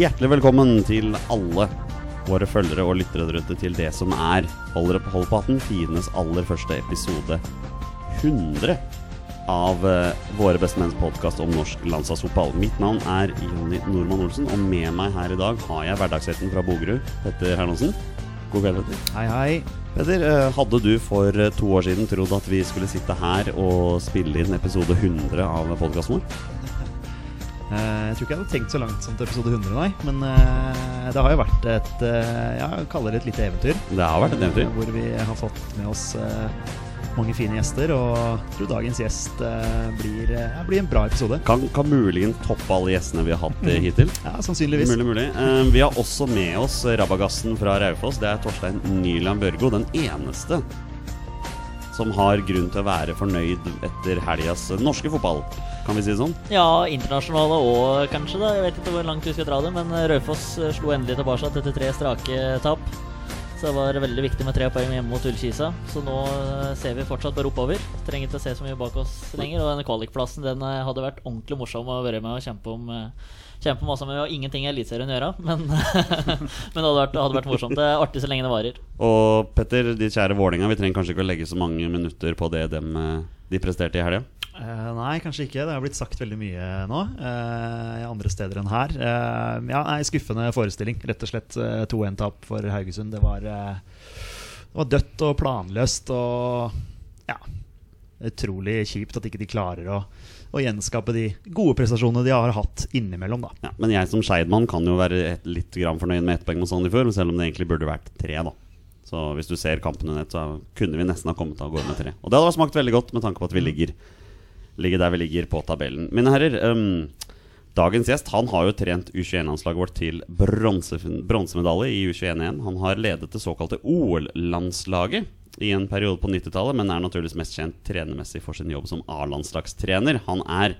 Hjertelig velkommen til alle våre følgere og lyttere der ute til det som er Holder på hold på hatten, tidenes aller første episode 100 av uh, våre bestemenns podkast om norsk landslagsfotball. Mitt navn er Jonny Normann Olsen, og med meg her i dag har jeg hverdagshelten fra Bogerud, Petter Hermansen. God kveld, Petter. Hei, hei. Petter, eh, hadde du for eh, to år siden trodd at vi skulle sitte her og spille inn episode 100 av podkasten vår? Eh, jeg tror ikke jeg hadde tenkt så langt som til episode 100, nei. Men eh, det har jo vært et eh, Jeg kaller det et lite eventyr. Det har vært et eventyr. Hvor vi har fått med oss mange fine gjester. Og jeg tror dagens gjest blir, blir en bra episode. Kan, kan muligens toppe alle gjestene vi har hatt hittil. Ja, sannsynligvis. Mulig, mulig. Vi har også med oss rabagassen fra Raufoss. Det er Torstein Nyland Børgo. Den eneste som har grunn til å være fornøyd etter helgas norske fotball. Kan vi si det sånn? Ja, internasjonale òg, kanskje. da Jeg vet ikke hvor langt vi skal dra det. Men Raufoss eh, slo endelig tilbake etter tre strake tap. Så det var veldig viktig med tre poeng hjemme mot Ullkisa. Så nå eh, ser vi fortsatt bare oppover. Trenger ikke å se så mye bak oss lenger. Og denne kvalikplassen den eh, hadde vært ordentlig morsom å være med og kjempe om. eh, Kjempe masse med og ingenting i Eliteserien å gjøre, men, men det hadde vært, hadde vært morsomt. Det er artig så lenge det varer. Og Petter, de kjære Vålinga, vi trenger kanskje ikke å legge så mange minutter på det dem, eh, de presterte i helga? Eh, nei, kanskje ikke. Det har blitt sagt veldig mye nå. Uh, andre steder enn her. Uh, ja, nei, Skuffende forestilling. Rett og slett eh, 2-1-tap for Haugesund. Det var, det var dødt og planløst og ja, utrolig kjipt at ikke de klarer å, å gjenskape de gode prestasjonene de har hatt innimellom. da Ja, men jeg som Skeidmann kan jo være litt fornøyd med ett poeng mot Sandefjord, selv om det egentlig burde vært tre. da Så hvis du ser kampene nett, så kunne vi nesten ha kommet av gårde med tre. Og det hadde smakt veldig godt med tanke på at vi ligger, ligger der vi ligger på tabellen. Mine herrer, um, dagens gjest han har jo trent U21-landslaget vårt til bronsemedalje i U21-1. Han har ledet det såkalte OL-landslaget i en periode på 90-tallet, men er naturligvis mest kjent trenermessig for sin jobb som A-landslagstrener. Han er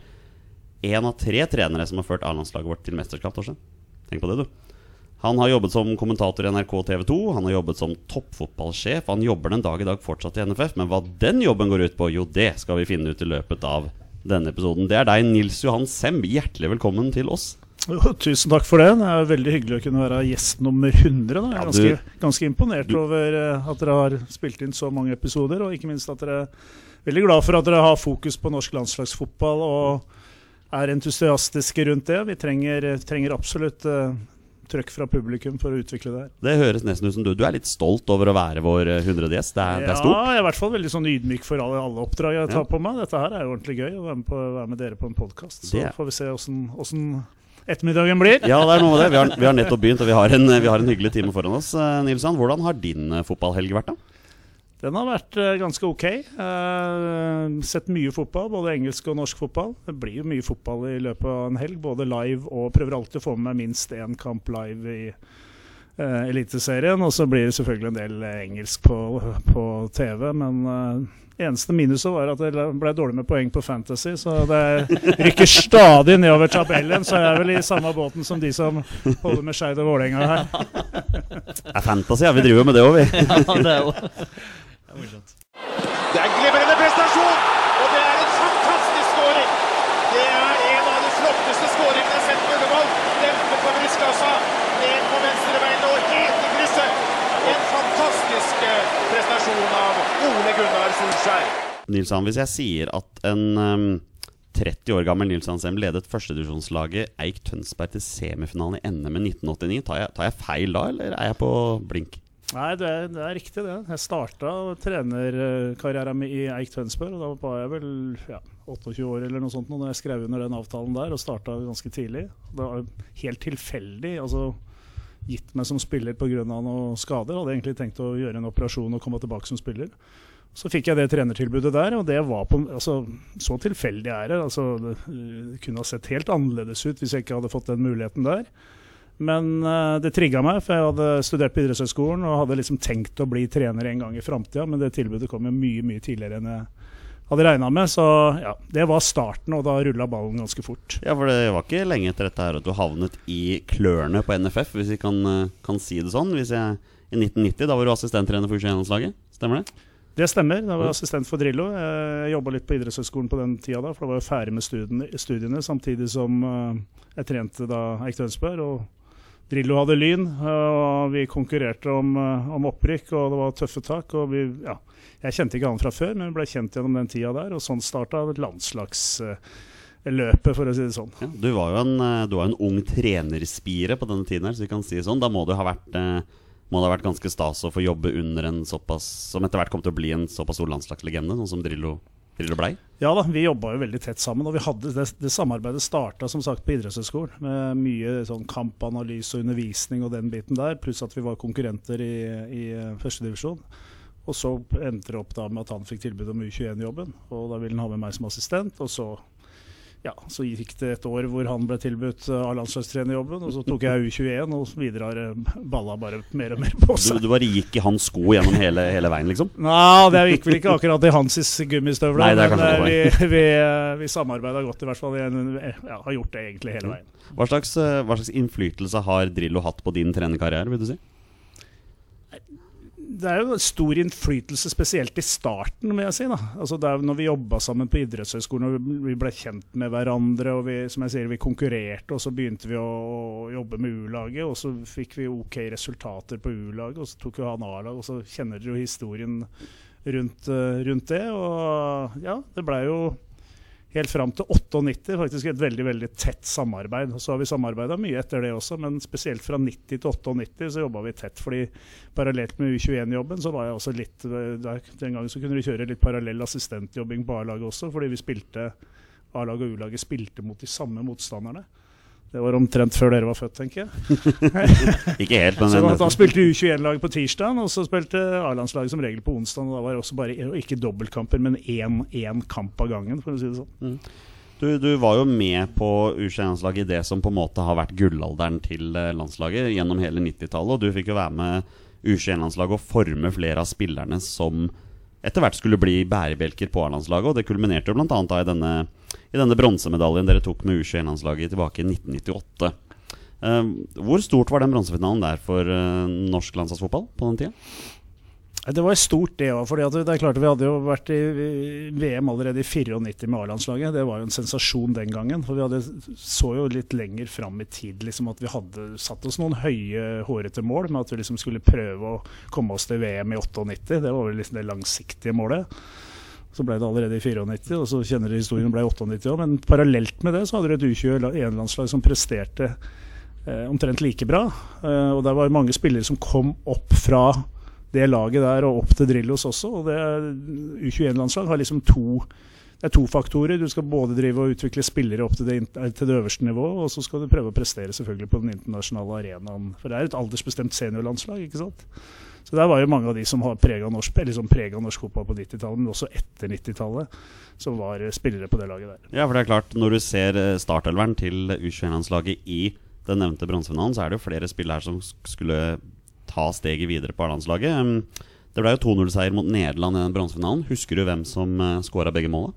en av tre trenere som har ført A-landslaget vårt til mesterskap. Tenk på det, du. Han har jobbet som kommentator i NRK TV 2, han har jobbet som toppfotballsjef. Han jobber den dag i dag fortsatt i NFF, men hva den jobben går ut på, jo, det skal vi finne ut i løpet av denne episoden. Det er deg, Nils Johan Sem. Hjertelig velkommen til oss. Jo, tusen takk for det. Det er veldig hyggelig å kunne være gjest nummer 100. Da. Jeg er ganske, ganske imponert over eh, at dere har spilt inn så mange episoder, og ikke minst at dere er veldig glad for at dere har fokus på norsk landslagsfotball og er entusiastiske rundt det. Vi trenger, trenger absolutt eh, trøkk fra publikum for å utvikle det her. Det høres nesten ut som du Du er litt stolt over å være vår eh, 100. gjest. Det er, det er Ja, jeg er i hvert fall veldig sånn ydmyk for alle, alle oppdrag jeg tar Ja. på meg. Dette her er jo ordentlig gøy, å være med, på, være med dere på en podkast. Så Det får vi se åssen- åssen ettermiddagen blir. Ja, det er noe med det. Vi har, vi har nettopp begynt, og vi har en, vi har en hyggelig time foran oss. Eh, Nilsson, hvordan har din eh, fotballhelg vært, da? Den har vært eh, ganske ok. Eh, sett mye fotball, både engelsk og norsk fotball. Det blir jo mye fotball i løpet av en helg, både live og prøver alltid å få med meg minst én kamp live i eh, Eliteserien. Og så blir det selvfølgelig en del engelsk på, på TV, men eneste minuset var at det ble dårlig med poeng på Fantasy, så det rykker stadig nedover tabellen. Så jeg er vel i samme båten som de som holder med Skeid og Vålerenga her. Det er fantasy, ja. Vi driver jo med det òg, vi. Ja, det er morsomt. Det er glimrende prestasjon, og det er en fantastisk scoring! Det er en av de flotteste skåringene jeg har sett på Ullevål. Dempe på brystkassa, ned på venstrebein og helt i krysset. En fantastisk eh, prestasjon av Ole Gunnar Solskjær. Nilsson, hvis jeg sier at en um 30 år gammel Nils Hansem ledet førstedivisjonslaget Eik Tønsberg til semifinalen i NM i 1989, tar jeg, tar jeg feil da, eller er jeg på blink? Nei, det er, det er riktig, det. Jeg starta trenerkarrieren min i Eik Tønsberg. og Da var jeg vel ja, 28 år eller noe sånt nå når jeg skrev under den avtalen der, og starta ganske tidlig. Det var helt tilfeldig. altså Gitt meg som spiller pga. noen skader. Hadde egentlig tenkt å gjøre en operasjon og komme tilbake som spiller. Så fikk jeg det trenertilbudet der, og det var på, altså, så tilfeldig er det. Altså, det kunne ha sett helt annerledes ut hvis jeg ikke hadde fått den muligheten der. Men eh, det trigga meg, for jeg hadde studert på idrettshøyskolen og hadde liksom tenkt å bli trener en gang i framtida, men det tilbudet kom jo mye mye tidligere enn jeg hadde regna med. Så ja, det var starten, og da rulla ballen ganske fort. Ja, for det var ikke lenge etter dette her at du havnet i klørne på NFF, hvis vi kan, eh, kan si det sånn. Hvis jeg, I 1990, da var du assistenttrener for U21-landslaget, stemmer det? Det stemmer. Da var jeg assistent for Drillo. Jeg jobba litt på idrettshøyskolen på den tida, da, for da var jeg ferdig med studiene, studiene samtidig som eh, jeg trente da Eik Tønsberg. Og Drillo hadde Lyn, og vi konkurrerte om, eh, om opprykk, og det var tøffe tak. og vi, ja, Jeg kjente ikke han fra før, men vi ble kjent gjennom den tida der, og sånn starta landslagsløpet, for å si det sånn. Ja, du var jo en, eh, var en ung trenerspire på denne tiden, her, så vi kan si det sånn. Da må det ha vært eh, må det ha vært ganske stas å få jobbe under en såpass som etter hvert kom til å bli en såpass stor landslagslegende, sånn som Drillo, Drillo blei. Ja da, vi jobba jo veldig tett sammen. Og vi hadde det, det samarbeidet starta som sagt på idrettshøyskolen. Med mye sånn kampanalyse og undervisning og den biten der. Pluss at vi var konkurrenter i, i førstedivisjon. Og så endte det opp da med at han fikk tilbud om U21-jobben. Og da ville han ha med meg som assistent. Og så ja, så gikk det et år hvor han ble tilbudt av A-landslagstrenerjobben, og så tok jeg U21, og videre har balla bare mer og mer på seg. du bare gikk i hans sko gjennom hele, hele veien, liksom? Nei, det gikk vel ikke akkurat i hans gummistøvler, Nei, men eh, vi, vi, eh, vi samarbeida godt, i hvert fall. Jeg ja, har gjort det egentlig hele veien. Hva slags, eh, hva slags innflytelse har Drillo hatt på din trenerkarriere, vil du si? Det er jo stor innflytelse, spesielt i starten, må jeg si. da. Altså det er jo når vi jobba sammen på idrettshøyskolen og vi- vi ble kjent med hverandre, og vi, som jeg sier, vi konkurrerte, og så begynte vi å jobbe med U-laget, og så fikk vi OK resultater på U-laget, og så tok jo han A-lag, og så kjenner dere jo historien rundt, eh, rundt det. Og ja, det blei jo helt fram til 98 faktisk et veldig veldig tett samarbeid. Og Så har vi samarbeida mye etter det også, men spesielt fra 90 til 98 så jobba vi tett. fordi parallelt med U21-jobben så var jeg også litt eh, der, Den gangen så kunne vi kjøre litt parallell assistentjobbing på A-laget også, fordi vi spilte A-laget og U-laget spilte mot de samme motstanderne. Det var omtrent før dere var født, tenker jeg. Ikke helt, men Så da, da spilte U21-laget på tirsdag, og så spilte A-landslaget som regel på onsdag. Og da var det også bare ikke dobbeltkamper, men én, én kamp av gangen, for å si det sånn. Du, du var jo med på U21-landslaget i det som på en måte har vært gullalderen til eh, landslaget gjennom hele 90-tallet. Og du fikk jo være med U21-landslaget og forme flere av spillerne som etter hvert skulle bli bærebjelker på A-landslaget. Og det kulminerte jo bl.a. i denne, i denne bronsemedaljen dere tok med U21-landslaget tilbake i 1998. Uh, hvor stort var den bronsefinalen der for uh, norsk landslagsfotball på den tida? Det var stort, det òg. Det er klart vi hadde jo vært i i VM allerede i 94 med A-landslaget. Det var jo en sensasjon den gangen. For vi hadde, så jo litt lenger fram i tid liksom at vi hadde satt oss noen høye, hårete mål med at vi liksom skulle prøve å komme oss til VM i 98. Det var vel liksom det langsiktige målet. Så ble det allerede i 94, og så kjenner dere historien ble 98 òg. Men parallelt med det så hadde dere et U21-landslag som presterte eh, omtrent like bra. Eh, og det var mange spillere som kom opp fra det laget der og opp til Drillos også. Og det U21-landslag har liksom to det er to faktorer. Du skal både drive og utvikle spillere opp til det, til det øverste nivået, og så skal du prøve å prestere selvfølgelig på den internasjonale arenaen. For det er et aldersbestemt seniorlandslag, ikke sant. Så der var jo mange av de som har prega norsk, liksom norsk fotball på 90-tallet, men også etter 90-tallet, som var eh, spillere på det laget der. Ja, for det er klart, når du ser eh, startelveren til U21-landslaget i den nevnte bronsefinalen, så er det jo flere spill her som skulle ta steget videre på A-landslaget. Det ble jo 2-0-seier mot Nederland i den bronsefinalen. Husker du hvem som uh, skåra begge måla?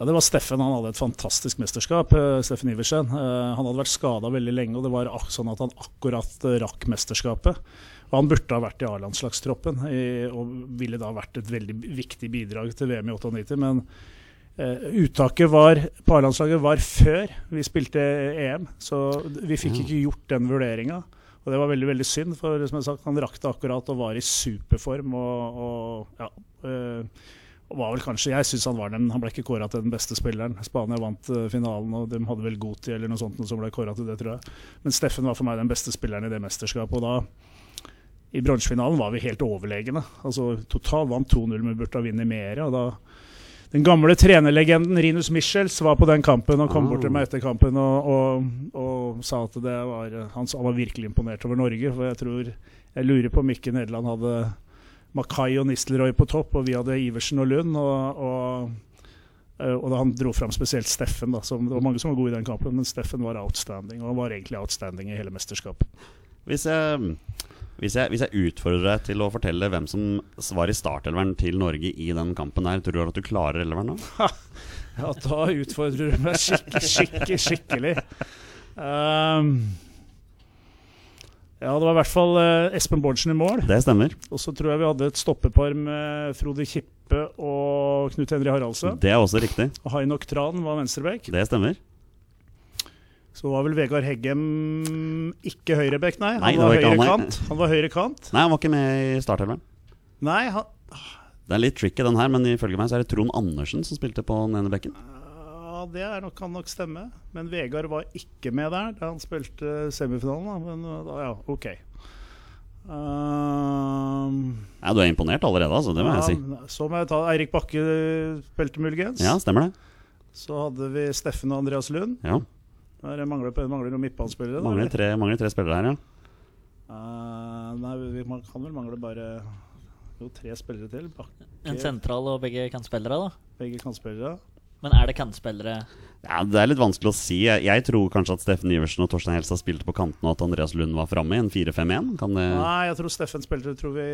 Ja, Det var Steffen. Han hadde et fantastisk mesterskap. eh, Steffen Iversen. Eh, han hadde vært skada veldig lenge, og det var sånn at han akkurat eh, rakk mesterskapet. Og Han burde ha vært i A-landslagstroppen og ville da vært et veldig viktig bidrag til VM i 98. Men eh, uttaket var, på A-landslaget var før vi spilte EM, så vi fikk ikke gjort den vurderinga. Og det var veldig veldig synd, for som jeg sagt, han rakk det akkurat og var i superform. og, og ja, øh, var vel kanskje, Jeg synes han var den, han ble ikke kåra til den beste spilleren. Spania vant uh, finalen, og de hadde vel Goti eller noe sånt som ble kåra til det, tror jeg. Men Steffen var for meg den beste spilleren i det mesterskapet. Og da, i bronsefinalen, var vi helt overlegne. Altså Totalt vant 2-0, men burde ha vunnet mer. Og da den gamle trenerlegenden Rinus Michels var på den kampen og kom Ah. bort til meg etter kampen og, og, og sa at det var, han, var virkelig imponert over Norge. For jeg tror Jeg lurer på om ikke Nederland hadde Makai og Nistelrooy på topp, og vi hadde Iversen og Lund. Og, og, eh, og han dro fram spesielt Steffen. Da, som, det var mange som var gode i den kampen, men Steffen var outstanding. Og han var egentlig outstanding i hele mesterskapet. Hvis jeg, hvis, jeg, hvis jeg utfordrer deg til å fortelle hvem som var i startelveren til Norge i den kampen der, tror du at du klarer elveren da? Ja, da utfordrer du meg skikkelig, skikkelig, skikkelig. Um, ja, det var i hvert fall eh, Espen Bårdsen i mål. Det stemmer. Og så tror jeg vi hadde et stoppepar med Frode Kippe og Knut Henri Haraldsen. Det er også riktig. Og Hainok Tran var venstrebekk. Det stemmer. Så var vel Vegard Heggem ikke høyrebekk, nei. Han Nei, var ikke han, kant. Han var høyre kant. Nei, han var ikke med i startelveren. Nei, han, Det er litt tricky, den her, men ifølge meg så er det Trond Andersen som spilte på den ene bekken. ja, det er nok, kan nok stemme. Men Vegard var ikke med der da han spilte semifinalen. Da. Men uh, da, ja, ok. Um, Ja, du er imponert allerede, altså. Det må jeg si. Så må jeg ta Eirik Bakke spilte muligens. Ja, stemmer det. Så hadde vi Steffen og Andreas Lund. Ja, Der mangler, mangler noen midtbanespillere. Mangler tre, mangler tre spillere her, ja. Uh, nei, vi man kan vel mangle bare jo, tre spillere til. Bakke, En sentral og begge kantspillere, da. begge kantspillere. Men er det kantspillere ja. Det er litt vanskelig å si. Jeg, jeg tror kanskje at Steffen Iversen og Torstein Helstad spilte på kantene, og at Andreas Lund var framme i en 4-5-1. Det Nei, jeg tror Steffen spilte, tror vi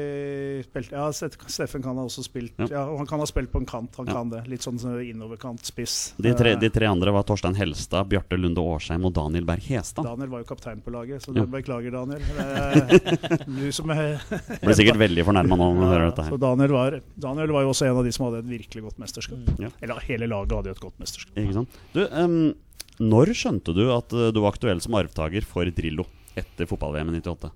spilte, Ja, Steffen kan ha også spilt Ja. ja. Han kan ha spilt på en kant. Han Ja. kan det. Litt sånn innoverkant, spiss. de tre, Eh, de tre andre var Torstein Helstad, Bjarte Lunde Årsheim og Daniel Berg Hestad. Daniel var jo kaptein på laget, så Ja. det beklager, Daniel. Du som er Blir sikkert veldig fornærma nå når du hører dette Så her. Daniel var, Daniel var jo også en av de som hadde et virkelig godt mesterskap. Ja. Eller hele laget hadde jo et godt mesterskap. Ikke sant? Du, um, når skjønte du at eh, du var aktuell som arvtaker for Drillo etter fotball-VM i 98?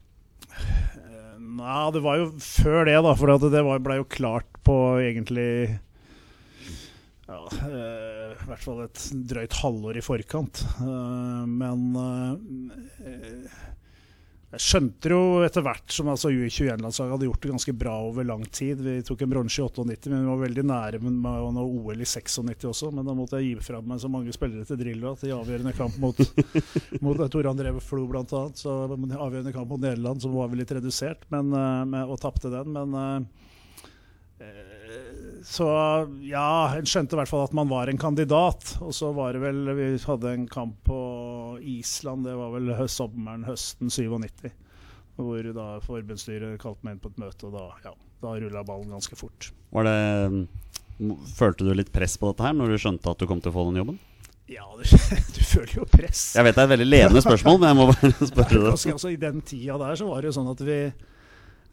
Eh, Nei, det var jo før det, da. For det blei ble jo klart på egentlig ja, eh, I hvert fall et drøyt halvår i forkant. Eh, men eh, jeg skjønte jo etter hvert som altså U21-landslaget hadde gjort det ganske bra over lang tid. Vi tok en bronse i 98, men vi var veldig nære med å nå OL i 96 også. Men da måtte jeg gi fra meg så mange spillere til Drillo at i avgjørende kamp mot, mot Tor André Flo bl.a. Så avgjørende kamp mot Nederland så var vi litt redusert men, eh, med, og tapte den. Men eh, så ja, en skjønte i hvert fall at man var en kandidat. Og så var det vel Vi hadde en kamp på Island, det var vel sommeren, høsten 97. Hvor da forbundsstyret kalte meg inn på et møte, og da, ja, da rulla ballen ganske fort. Var det Følte du litt press på dette her når du skjønte at du kom til å få den jobben? Ja, du, du føler jo press. Jeg vet det er et veldig ledende spørsmål, men jeg må bare spørre det. Altså, I den tida der så var det jo sånn at vi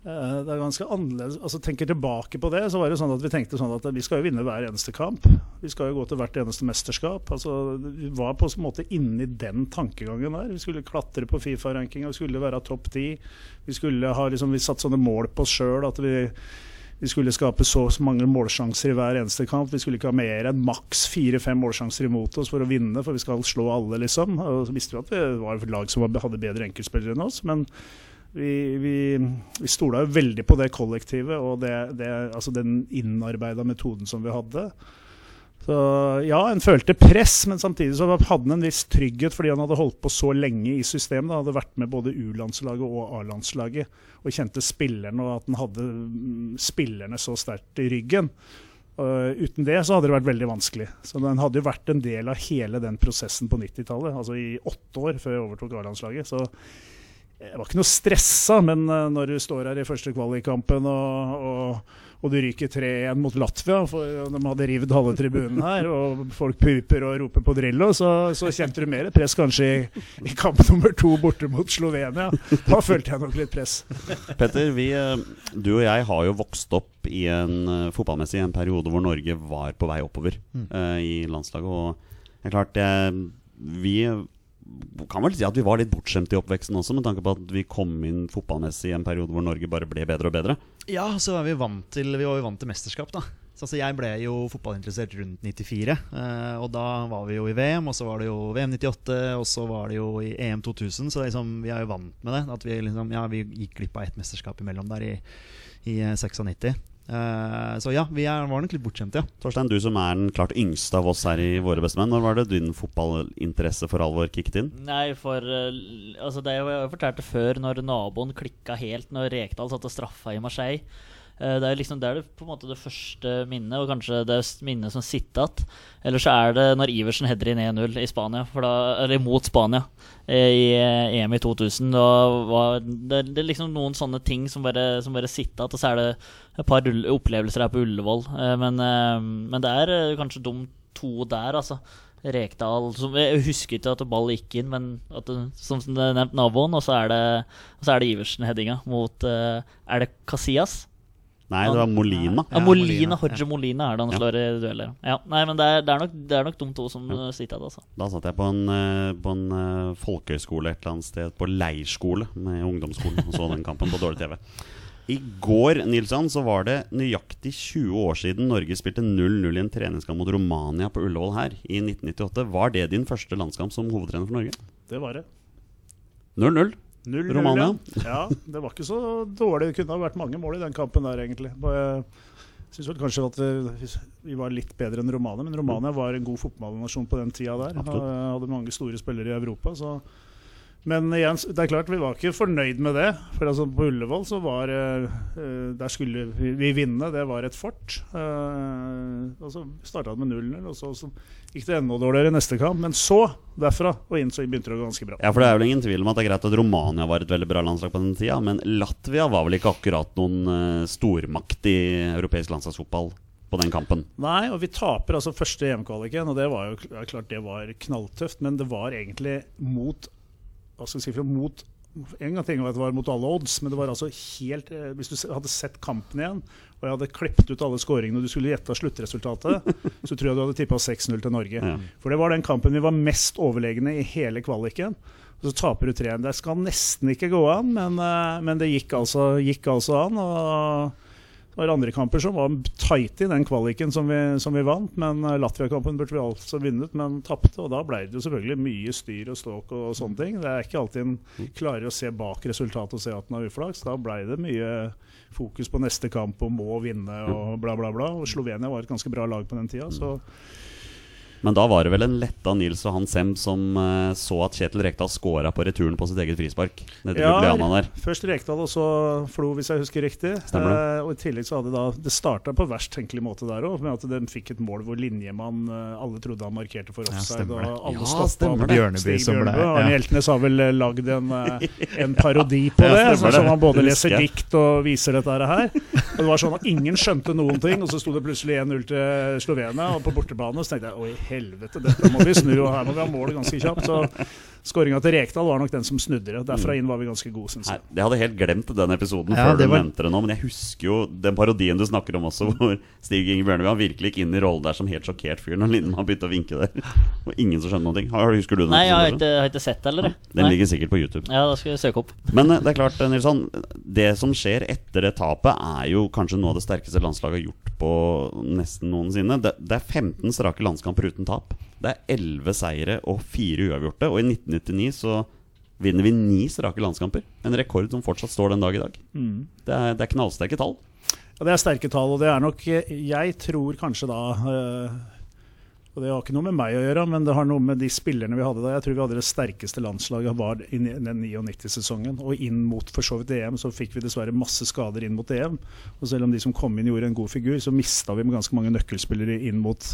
det er ganske annerledes altså Tenker tilbake på det, så var det sånn at vi tenkte sånn at vi skal jo vinne hver eneste kamp. Vi skal jo gå til hvert eneste mesterskap. altså Vi var på en måte inni den tankegangen der. Vi skulle klatre på Fifa-rankinga, vi skulle være topp ti. Vi skulle ha liksom, vi satt sånne mål på oss sjøl at vi vi skulle skape så mange målsjanser i hver eneste kamp. Vi skulle ikke ha mer enn maks fire-fem målsjanser imot oss for å vinne, for vi skal slå alle, liksom. Og så visste vi at vi var et lag som hadde bedre enkeltspillere enn oss, men vi, vi, vi stola jo veldig på det kollektivet og det, det, altså den innarbeida metoden som vi hadde. Så ja, en følte press, men samtidig så hadde han en viss trygghet fordi han hadde holdt på så lenge i systemet. Han hadde vært med både U-landslaget og A-landslaget og kjente spillerne, og at han hadde mm, spillerne så sterkt i ryggen. Uh, uten det så hadde det vært veldig vanskelig. Så den hadde jo vært en del av hele den prosessen på 90-tallet, altså i åtte år før jeg overtok A-landslaget. Så jeg var ikke noe stressa, men uh, når du står her i første kvalikkampen og, og, og du ryker 3-1 mot Latvia, for de hadde revet halve tribunen her, og folk puper og roper på Drillo, så, så kjente du mer press kanskje i, i kamp nummer to borte mot Slovenia. Da følte jeg nok litt press. Petter, vi, eh, du og jeg har jo vokst opp i en eh, fotballmessig en periode hvor Norge var på vei oppover eh, i landslaget. Og det er klart, eh, vi kan vel si at vi var litt bortskjemt i oppveksten også, med tanke på at vi kom inn fotballmessig i en periode hvor Norge bare ble bedre og bedre. Ja, så var vi vant til, vi var vant til mesterskap, da. Så altså, jeg ble jo fotballinteressert rundt 94, eh, og da var vi jo i VM, og så var det jo VM 98, og så var det jo i EM 2000, så liksom, vi er jo vant med det. At vi liksom, ja, vi gikk glipp av ett mesterskap imellom der i, i eh, 96. Eh, så ja, vi er, var nok litt bortskjemte, ja. Torstein, du som er den klart yngste av oss her i Våre bestemenn, når var det din fotballinteresse for alvor kicket inn? Nei, for eh, altså det Jeg fortalte før, når naboen klikka helt når Rekdal satt og straffa i Marseille. Eh, Det er liksom det er det, på en måte det første minnet, og kanskje det minnet som sitter igjen. Eller så er det når Iversen header inn 1-0 i Spania, da, eller mot Spania eh, i eh, EM i 2000. Da var det, det er liksom noen sånne ting som bare, som bare sitter igjen. Og så er det et par opplevelser her på Ullevål. Men, men det er kanskje de to der, altså. Rekdal som, Jeg husker ikke at ball gikk inn, men at det, som nevnt naboen. Og så er det, så er det Iversen-headinga mot Er det Casillas? Nei, det var Molina. Ja, Ja, Molina, Hodge Jorge Molina er det han Ja. slår i dueller. Ja, nei, men det er, det er, nok, det er nok de to som ja. sitter der. altså. Da satt jeg på en, eh, på en eh, folkehøyskole et eller annet sted, på leirskole med ungdomsskolen, og så den kampen på dårlig TV. I går Nilsson, så var det nøyaktig 20 år siden Norge spilte 0-0 i en treningskamp mot Romania på Ullevål her i 1998. Var det din første landskamp som hovedtrener for Norge? Det var det. 0-0. 0-0, Romania. Ja. det var ikke så dårlig. Det kunne ha vært mange mål i den kampen der, egentlig. Bare- syns vel kanskje at vi, vi var litt bedre enn Romania, men Romania var en god fotballnasjon på den tida der. Absolutt. Hadde mange store spillere i Europa. Så. Men igjen, det er klart vi var ikke fornøyd med det. For altså på Ullevål så var eh, eh, Der skulle vi, vi vinne. Det var et fort. Eh, og så starta det med 0-0, og så, så gikk det enda dårligere i neste kamp. Men så, derfra og inn, så begynte det å gå ganske bra. Ja, for det er vel ingen tvil om at det er greit at Romania var et veldig bra landslag på den tida, men Latvia var vel ikke akkurat noen eh, stormakt i europeisk landslagsfotball på den kampen. Nei, og vi taper altså første EM-kvaliken, og det var jo klart det var knalltøft, men det var egentlig mot hva skal jeg si, for mot en gang ting var at det var mot alle odds, men det var altså helt eh, Hvis du hadde sett kampen igjen, og jeg hadde klippet ut alle skåringene, og du skulle gjette sluttresultatet, så tror jeg du hadde tippa 6-0 til Norge. Ja. For det var den kampen vi var mest overlegne i hele kvaliken. Og så taper du 3-1. Det skal nesten ikke gå an, men, eh, men det gikk altså, gikk altså an. og det var andre kamper som var tight i den kvaliken som vi, som vi vant. Men eh, Latvia-kampen burde vi altså vunnet, men tapte. Og da ble det jo selvfølgelig mye styr og ståk og sånne ting. Det er ikke alltid en klarer å se bak resultatet og se at en har uflaks. Da ble det mye fokus på neste kamp og må vinne og bla, bla, bla. Og Slovenia var et ganske bra lag på den tida, så Men da var det vel en letta Nils og Hans Sem som uh, så at Kjetil Rekdal scora på returen på sitt eget frispark. ja, der. Først Rekdal og så Flo, hvis jeg husker riktig. Stemmer det. Eh, og I tillegg så hadde da Det starta på verst tenkelig måte der òg, med at de fikk et mål hvor linjemann uh, alle trodde han markerte for offside. Ja, og alle Ja, stoppa stemmer det. Bjørneby som ble- ja. Arne. Hjeltnes har vel lagd en, en parodi på Ja, det, stemmer sånn som han både leser dikt og viser dette her. Og det var sånn at Ingen skjønte noen ting, og så sto det plutselig 1-0 til Slovenia og på bortebane. Så tenkte jeg oi, helvete, dette må vi snu, og her må vi ha mål ganske kjapt. Så skåringa til Rekdal var nok den som snudde det. Derfra inn var vi ganske gode, syns Nei, jeg. jeg hadde helt glemt den episoden Ja, før du var- nevnte det nå. Men jeg husker jo den parodien du snakker om også, hvor Stig Inge Bjørneby han virkelig gikk inn i rollen der som helt sjokkert fyr når Lindemann begynte å vinke der. Og ingen som skjønte noen ting. Har- Husker du den? Nei, jeg har ikke, jeg har ikke sett det, eller? Den Nei. ligger sikkert på YouTube. Ja, da skal vi søke opp. Men eh, det er klart, eh, Nilsson, det som skjer etter det tapet, er jo kanskje noe av det sterkeste landslaget har gjort på nesten noensinne. Det, det er 15 strake landskamper uten tap. Det er 11 seire og fire uavgjorte. Og i 1999 så vinner vi ni strake landskamper. En rekord som fortsatt står den dag i dag. Mm. Det er, det er knallsterke tall. Ja, det er sterke tall, og det er nok Jeg tror kanskje da øh, Og det har ikke noe med meg å gjøre, men det har noe med de spillerne vi hadde da. Jeg tror vi hadde det sterkeste landslaget var i den 99-sesongen. Og inn mot for så vidt EM så fikk vi dessverre masse skader inn mot EM. Og selv om de som kom inn gjorde en god figur, så mista vi med ganske mange nøkkelspillere inn mot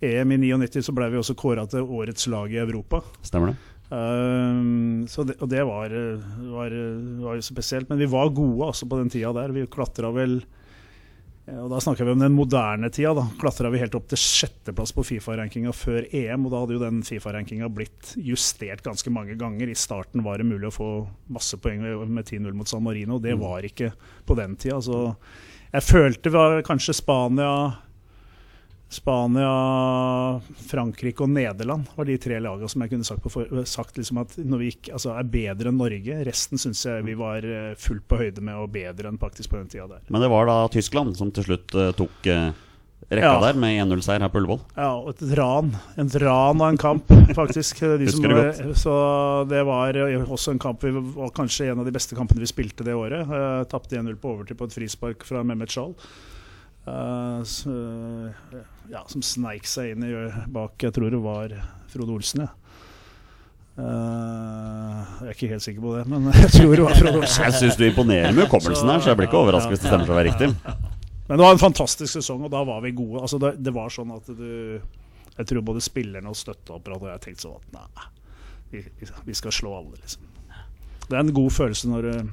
EM. I 99 så ble vi også kåra til årets lag i Europa. Stemmer det? Um, så det, og det var, var, var spesielt. Men vi var gode altså, på den tida der. Vi klatra vel og Da snakker vi om den moderne tida. Da klatra vi helt opp til sjetteplass på Fifa-rankinga før EM. Og da hadde jo den Fifa-rankinga blitt justert ganske mange ganger. I starten var det mulig å få masse poeng med 10-0 mot San Marino, det var ikke på den tida. Så jeg følte kanskje Spania Spania, Frankrike og Nederland var de tre lagene som jeg kunne sagt, på for, sagt liksom at når vi gikk, altså er bedre enn Norge. Resten syns jeg vi var eh, fullt på høyde med og bedre enn faktisk på den tida der. Men det var da Tyskland som til slutt eh, tok eh, rekka Ja. der med 1-0-seier her på Ullevål. Ja, og et ran. En ran av en kamp, faktisk. De som, Husker det godt. Så det var også en kamp vi var kanskje en av de beste kampene vi spilte det året. Uh, Tapte 1-0 på overtid på et frispark fra Mehmet Shal. Eh, ja, som sneik seg inn i, bak Jeg tror det var Frode Olsen, ja. Eh, jeg er ikke helt sikker på det, men jeg tror det var Frode Olsen. Jeg syns du imponerer med hukommelsen her, så jeg blir ikke overrasket hvis det stemmer for å være riktig. Men det var en fantastisk sesong, og da var vi gode. Altså, det, det var sånn at du Jeg tror både spillerne og støtteapparatet og jeg tenkte sånn at nei, vi, vi skal slå alle, liksom. Det er en god følelse når du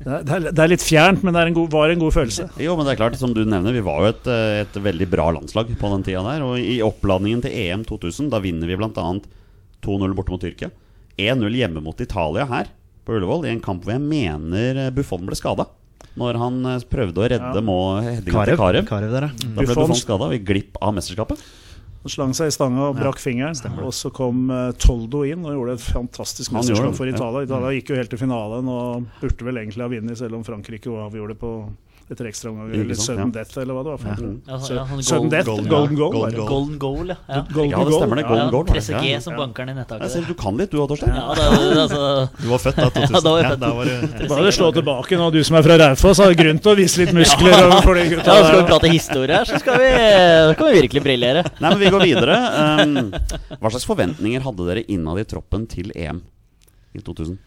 det er, det er- litt fjernt, men det er en god, var en god følelse. Jo, men det er klart, som du nevner, vi var jo et, eh, et veldig bra landslag på den tida der. Og i oppladningen til EM 2000, da vinner vi bl.a. 2-0 borte mot Tyrkia. 1-0 hjemme mot Italia her på Ullevål, i en kamp hvor jeg mener eh, Buffon ble skada. Når han eh, prøvde å redde Ja. må Karev. Karev. Karev der, ja. Da ble Buffon. Buffon skada og gikk glipp av mesterskapet. Han slang seg i stanga og brakk fingeren. Og så kom uh, Toldo inn og gjorde et fantastisk mesterskap for. Italia. Italia gikk jo helt til finalen og burde vel egentlig ha vunnet, selv om Frankrike avgjorde det på etter ekstraomganger. Eller sudden ja. death, eller hva det var. for noe. Ja, så- Så- ja, sånn Sudden death, golden- golden goal. golden goal. Golden goal, ja. ja. Golden Ja, det stemmer det. Golden ja, Goal. Presse G Ja. som bankeren i nettaket. Jeg du kan litt, du òg, Torstein. Ja, altså, Du var født da, 2000. Ja, da var jeg født. var Bare slå tilbake nå, du som er fra Raufoss, har grunn til å vise litt muskler overfor de gutta ja, skal vi prate historie her, så skal vi, da kan vi virkelig briljere. Nei, men vi går videre. Um, hva slags forventninger hadde dere innad i troppen til EM i 2000?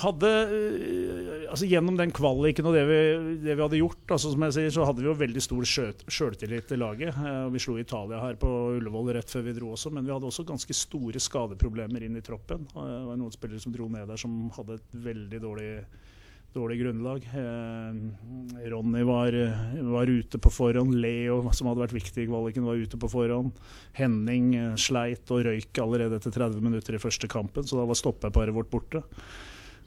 Hadde øh, altså Gjennom den kvaliken og det vi, det vi hadde gjort, altså som jeg sier, så hadde vi jo veldig stor sjø- sjøltillit i laget. Eh, Vi slo Italia her på Ullevål rett før vi dro også, men vi hadde også ganske store skadeproblemer inn i troppen. Eh, Det var noen spillere som dro ned der som hadde et veldig dårlig Dårlig grunnlag. Eh, Ronny var, var ute på forhånd. Leo, som hadde vært viktig i kvaliken, var ute på forhånd. Henning sleit og røyk allerede etter 30 minutter i første kampen, så da var stoppeparet vårt borte.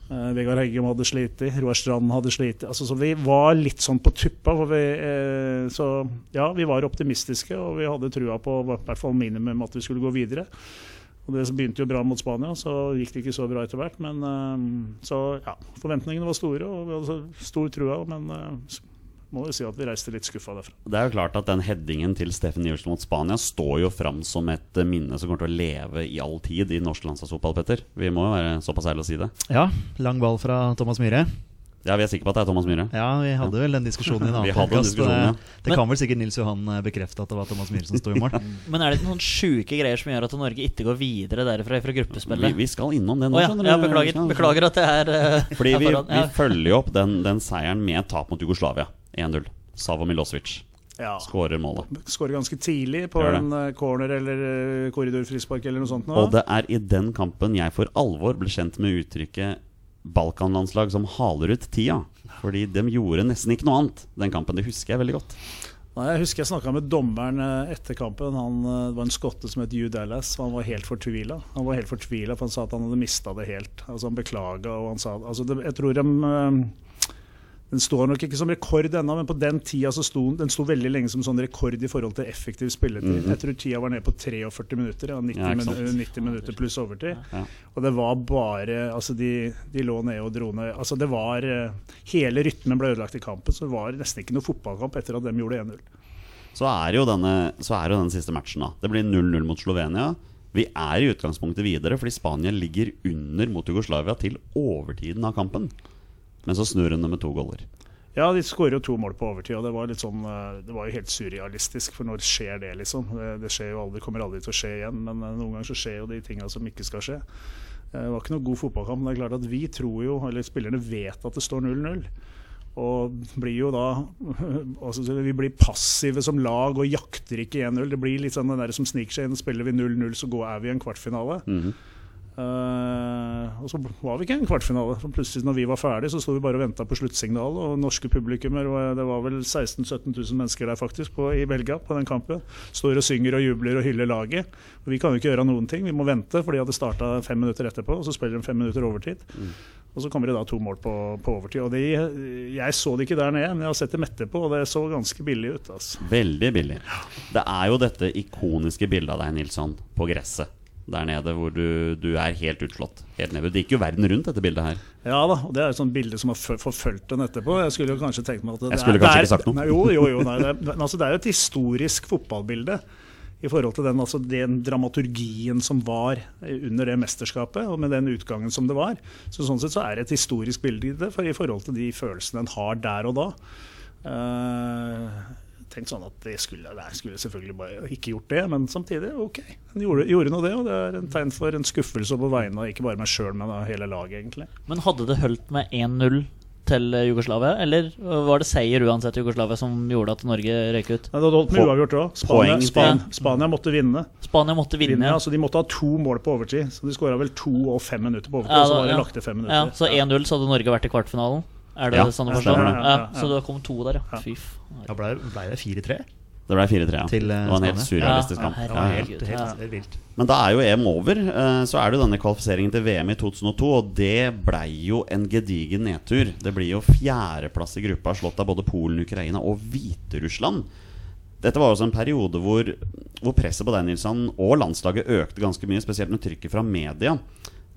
Uh, Vegard Heggem hadde slitt, Roar Strand hadde slitt. Altså, så vi var litt sånn på tuppa. Vi, eh, så ja, vi var optimistiske, og vi hadde trua på hvert fall minimum at vi skulle gå videre. Og Det begynte jo bra mot Spania, så gikk det ikke så bra etter hvert. Men eh, så ja, forventningene var store, og vi hadde stor trua. Men eh, må jo si at vi reiste litt skuffa derfra. Det er jo klart at den headingen til Steffen Iversen mot Spania står jo fram som et eh, minne som kommer til å leve i all tid i norsk landslagsfotball, Petter. Vi må jo være såpass ærlige å si det. Ja, lang ball fra Thomas Myhre. Ja, vi er sikre på at det er Thomas Myhre. Ja, vi hadde vel den diskusjonen i en Vi annen den diskusjonen, ja. Det- kan vel sikkert Nils Johan eh, bekrefte at det var Thomas Myhre som sto i mål. Men er det noen sjuke greier som gjør at Norge ikke går videre derfra fra Vi, gruppespillet? vi skal innom det nå. Oh, ja, ja, beklager. Beklager at det er uh, Fordi vi, foran. vi følger jo opp den, den seieren med tap mot Jugoslavia. 1-0. Savo Milosevic Ja. skårer målet. Skårer ganske tidlig på en eh, corner eller eh, korridorfrispark eller noe sånt. Nå. Og det er i den kampen jeg for alvor ble kjent med uttrykket Balkanlandslag som haler ut tida. Fordi de gjorde nesten ikke noe annet den kampen. Det husker jeg veldig godt. Nei, jeg husker jeg snakka med dommeren eh, etter kampen. Han det var en skotte som het Hugh Dallas. og Han var helt fortvila. Han var helt fortvila, for han sa at han hadde mista det helt. Altså Han beklaga, og han sa altså det, Jeg tror de Den står nok ikke som rekord ennå, men på den tida så sto den sto veldig lenge som sånn rekord i forhold til effektiv spilletid. Jeg tror tida var nede på 43 minutter. Ja, 90, Mhm. Ja, min, 90 minutter pluss overtid. Ja. Og det var bare Altså, de, de lå nede og dro ned. Altså, det var eh, Hele rytmen ble ødelagt i kampen, så det var nesten ikke noe fotballkamp etter at de gjorde 1-0. Så er jo denne, så er jo den siste matchen, da. Det blir 0-0 mot Slovenia. Vi er i utgangspunktet videre fordi Spania ligger under mot Jugoslavia til overtiden av kampen. Men så snur hun det med to goller. Ja, de skårer jo to mål på overtid, og det var sånn eh, Det var jo helt surrealistisk, for når skjer det, liksom? Det, det skjer jo aldri, kommer aldri til å skje igjen, men eh, noen ganger så skjer jo de tinga som ikke skal skje. Eh, Det var ikke noe god fotballkamp, men det er klart at vi tror jo, eller spillerne vet at det står 0-0. Og blir jo da altså, Vi blir passive som lag og jakter ikke 1-0. Det blir litt sånn den der som sniker seg inn. Spiller vi 0-0, så går, er vi i en kvartfinale. Mhm. Eh, og så var vi ikke i en kvartfinale. Så plutselig når vi var ferdig, så sto vi bare og venta på sluttsignal. Og norske publikummer, og det var vel 16 000-17 000 mennesker der faktisk på, i Belgia på den kampen, står og synger og jubler og hyller laget. Og vi kan jo ikke gjøre noen ting, vi må vente, for de hadde starta fem minutter etterpå. Og så spiller de fem minutter overtid. Og så kommer det da to mål på, på overtid. Og de, jeg så det ikke der nede, men jeg har sett dem etterpå, og det så ganske billig ut. altså. Veldig billig. Det er jo dette ikoniske bildet av deg, Nilsson, på gresset. Der nede hvor du, du er helt utslått. Helt nede. Det gikk jo verden rundt, dette bildet her. Ja da, og det er et sånt bilde som har forfulgt den etterpå. Jeg skulle jo kanskje tenkt meg at det Jeg skulle er- kanskje det er- ikke sagt noe. Nei, jo, jo, jo. Nei, det, altså, det er jo et historisk fotballbilde i forhold til den, altså, den dramaturgien som var under det mesterskapet, og med den utgangen som det var. Så Sånn sett så er det et historisk bilde i det, for i forhold til de følelsene en har der og da. Uh, tenkt sånn at det skulle, det skulle selvfølgelig bare ikke gjort det, men samtidig, ok. Han gjorde, gjorde nå det, og det er en tegn for en skuffelse på vegne av ikke bare meg sjøl, men av hele laget, egentlig. Men hadde det holdt med 1-0 til eh, Jugoslavia, eller var det seier uansett Jugoslavia som gjorde at Norge røyk ut? Nei, det hadde holdt med uavgjort òg. Spania, Span, Spania måtte vinne. Spania måtte vinne. vinne ja, så De måtte ha to mål på overtid. Så De skåra vel to og fem minutter på overtid. Ja, og så var det ja. lagt til fem minutter. Ja, så 1-0 så hadde Norge vært i kvartfinalen? Er det Ja, sånn å forstå? Ja. Ja, ja, ja. Så det kom to der, ja. Ja. Fy. Ja, ble, ble det 4-3? Det ble 4-3, ja. Til, eh, det var en helt surrealistisk kamp. Ja, helt, helt vilt. Men da er jo EM over. eh, Så er det jo denne kvalifiseringen til VM i 2002, og det blei jo en gedigen nedtur. Det blir jo fjerdeplass i gruppa, slått av både Polen, Ukraina og Hviterussland. Dette var også en periode hvor, hvor presset på deg, Nilsson, og landslaget økte ganske mye, spesielt med trykket fra media.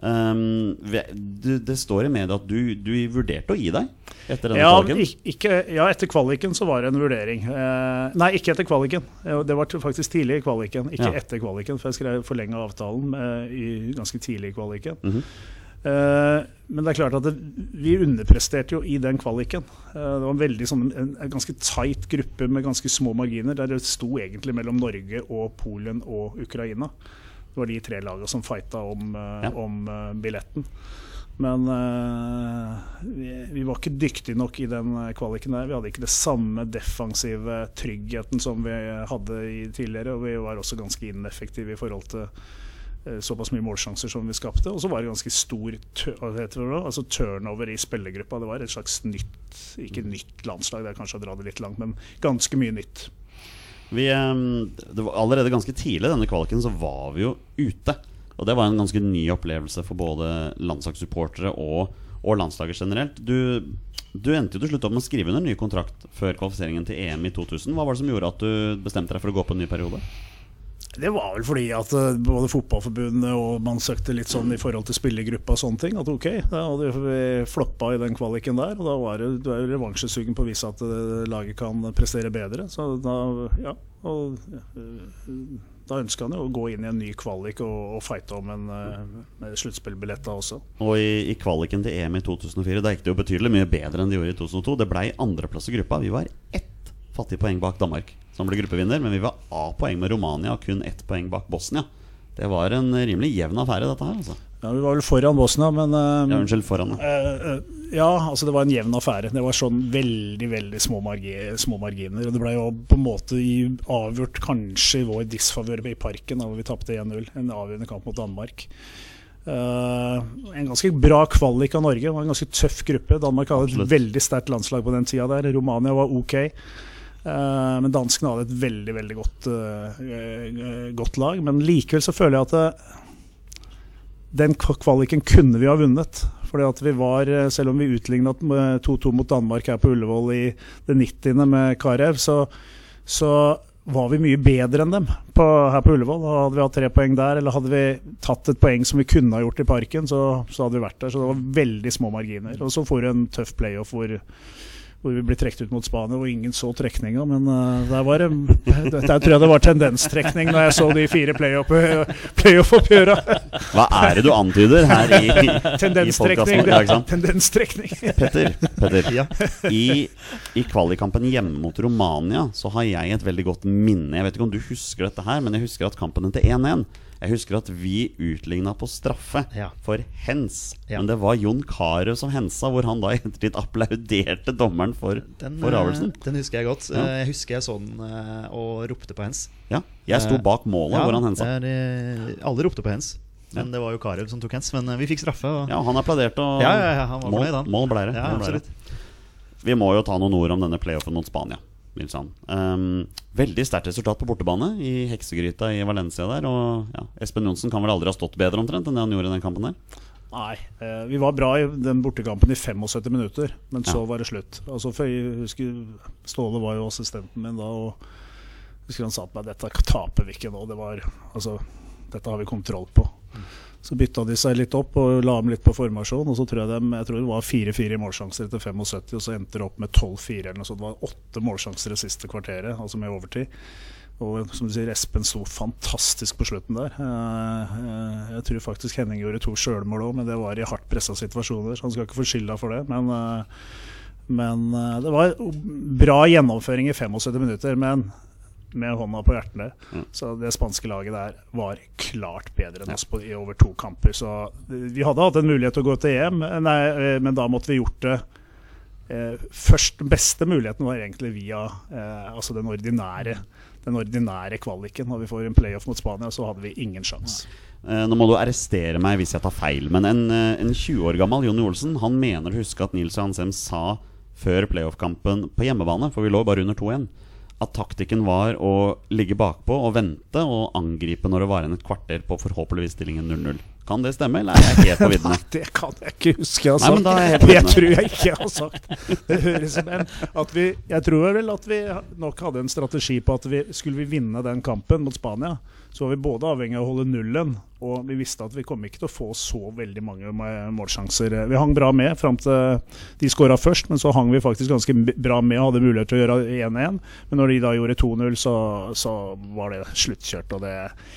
Um, det står i media at du, du vurderte å gi deg etter denne Ja, kvaliken. ikke, ja, etter kvaliken så var det en vurdering. Uh, nei, ikke etter kvaliken. Eh, Det var faktisk tidlig i kvaliken, ikke Ja. etter kvaliken. For jeg skrev forlenga avtalen uh, i, ganske tidlig i kvaliken. Mm -hmm. uh, men det er klart at det, vi underpresterte jo i den kvaliken. Det var en veldig sånn, en, en ganske tight gruppe med ganske små marginer, der det sto egentlig mellom Norge og Polen og Ukraina. Det var de tre lagene som fighta om, eh, Ja. om eh, billetten. Men uh, vi, vi var ikke dyktige nok i den kvaliken der. Vi hadde ikke det samme defensive tryggheten som vi hadde i tidligere. Og vi var også ganske ineffektive i forhold til uh, såpass mye målsjanser som vi skapte. Og så var det ganske stor altså turnover i spillergruppa. Det var et slags nytt, ikke nytt landslag, det er kanskje å dra det litt langt, men ganske mye nytt. Vi, det var allerede ganske tidlig denne kvaliken så var vi jo ute. Og det var en ganske ny opplevelse for både landslagssupportere og, og landslaget generelt. Du, du endte jo til slutt opp med å skrive under ny kontrakt før kvalifiseringen til EM i 2000. Hva var det som gjorde at du bestemte deg for å gå på en ny periode? Det var vel fordi at eh, både Fotballforbundet og man søkte litt sånn i forhold til spillergruppa og sånne ting. At ok, da hadde vi floppa i den kvaliken der. Og da var det, du er revansjesugen på å vise at eh, laget kan prestere bedre. Så da, ja. Og eh, da ønska han jo å gå inn i en ny kvalik og, og fighte om en uh, sluttspillbillett da også. Og i, i kvaliken til EM i 2004 Da gikk det jo betydelig mye bedre enn det gjorde i 2002. Det blei andreplass i gruppa. Vi var ett fattig poeng bak Danmark, som ble gruppevinner. Men vi var A-poeng med Romania og kun ett poeng bak Bosnia. Det var en rimelig jevn affære, dette her. altså Ja, Vi var vel foran Bosnia, men uh, Ja, Unnskyld, foran. uh, Eh, eh, ja, altså det var en jevn affære. Det var sånn veldig veldig små, margi små marginer. Og det ble jo på en måte avgjort kanskje i vår disfavør i Parken, da hvor vi tapte 1-0. En avgjørende kamp mot Danmark. Eh, en ganske bra kvalik av Norge. Det var en ganske tøff gruppe. Danmark hadde Absolutt. et veldig sterkt landslag på den tida der. Romania var ok. Eh, men danskene hadde et veldig veldig godt, eh, eh, godt lag. Men likevel så føler jeg at det, den kvaliken kunne vi ha vunnet. Fordi at vi var, Selv om vi utligna 2-2 mot Danmark her på Ullevål i det 90. med Karev, så, så var vi mye bedre enn dem på, her på Ullevål. Hadde vi hatt tre poeng der, eller hadde vi tatt et poeng som vi kunne ha gjort i Parken, så, så hadde vi vært der. Så det var veldig små marginer. Og så får du en tøff playoff hvor hvor vi ble trukket ut mot Spania, hvor ingen så trekninga. Men uh, der, var det, der tror jeg det var tendenstrekning når jeg så de fire playoff-oppgjøra. Play Hva er det du antyder her i, i Tendenstrekning. podkasten? Ikke sant? Tendenstrekning. Petter, Petter. Ja. I, I kvalikkampen hjemme mot Romania så har jeg et veldig godt minne. Jeg vet ikke om du husker dette her, men jeg husker at kampen endte 1-1. Jeg husker at vi utligna på straffe Ja. for hens. Ja. Men det var Jon Carew som hensa, hvor han da i ettertid applauderte dommeren for, Den, for avgjørelsen. eh, den husker jeg godt. Ja. Eh, Jeg husker jeg så den eh, og ropte på hens. Ja, jeg sto Eh, bak målet hvor han hensa. er, eh, alle ropte på hens. Men det var jo Karev som tok hens. Men eh, vi fikk straffe. Og, Ja, han applauderte, og Ja, ja, ja, han var mål, fornøyd, han. mål ble det. Ja, absolutt. Vi må jo ta noen ord om denne playoffen mot Spania. Um, veldig sterkt resultat på bortebane i heksegryta i Valencia der. Og ja, Espen Johnsen kan vel aldri ha stått bedre omtrent enn det han gjorde i den kampen der. Nei, eh, vi var bra i den bortekampen i 75 minutter, men så Ja. var det slutt. Altså, for jeg husker Ståle var jo assistenten min da, og jeg husker han sa til meg dette taper vi ikke nå. Det var, altså, dette har vi kontroll på. Så bytta de seg litt opp og la om litt på formasjon. Og så tror jeg, de, jeg tror det var 4-4 målsjanser etter 75, og så endte det opp med 12-4 eller noe sånt. Det var åtte målsjanser det siste kvarteret, altså med overtid. Og som du sier, Espen sto fantastisk på slutten der. Eh, eh, Jeg tror faktisk Henning gjorde to sjølmål òg, men det var i hardt pressa situasjoner. Så han skal ikke få skylda for det. Men, eh, men det var bra gjennomføring i 75 minutter. Men med hånda på hjertet, Mm. så det spanske laget der var klart bedre enn oss på, i over to kamper. Så vi hadde hatt en mulighet til å gå til EM, nei, men da måtte vi gjort det først, Den beste muligheten var egentlig via altså den ordinære den ordinære kvaliken. Når vi får en playoff mot Spania, så hadde vi ingen sjanse. Eh, nå må du arrestere meg hvis jeg tar feil, men en, eh, en 20 år gammel Jonny Olsen Han mener å huske at Nils Johan sa før playoff-kampen på hjemmebane, for vi lå bare under 2-1, at taktikken var å ligge bakpå og vente og angripe når det var igjen et kvarter på forhåpentligvis stillingen 0-0. Kan det stemme, eller er jeg helt på viddene? Det kan jeg ikke huske jeg har Nei, sagt. er jeg helt det tror jeg ikke jeg har sagt. Det høres som en at vi, Jeg tror vel at vi nok hadde en strategi på at vi skulle vi vinne den kampen mot Spania, så var vi både avhengig av å holde nullen, og vi visste at vi kom ikke til å få så veldig mange målsjanser. Vi hang bra med fram til de skåra først, men så hang vi faktisk ganske bra med og hadde mulighet til å gjøre 1-1. Men når de da gjorde 2-0, så, så var det sluttkjørt. Og det,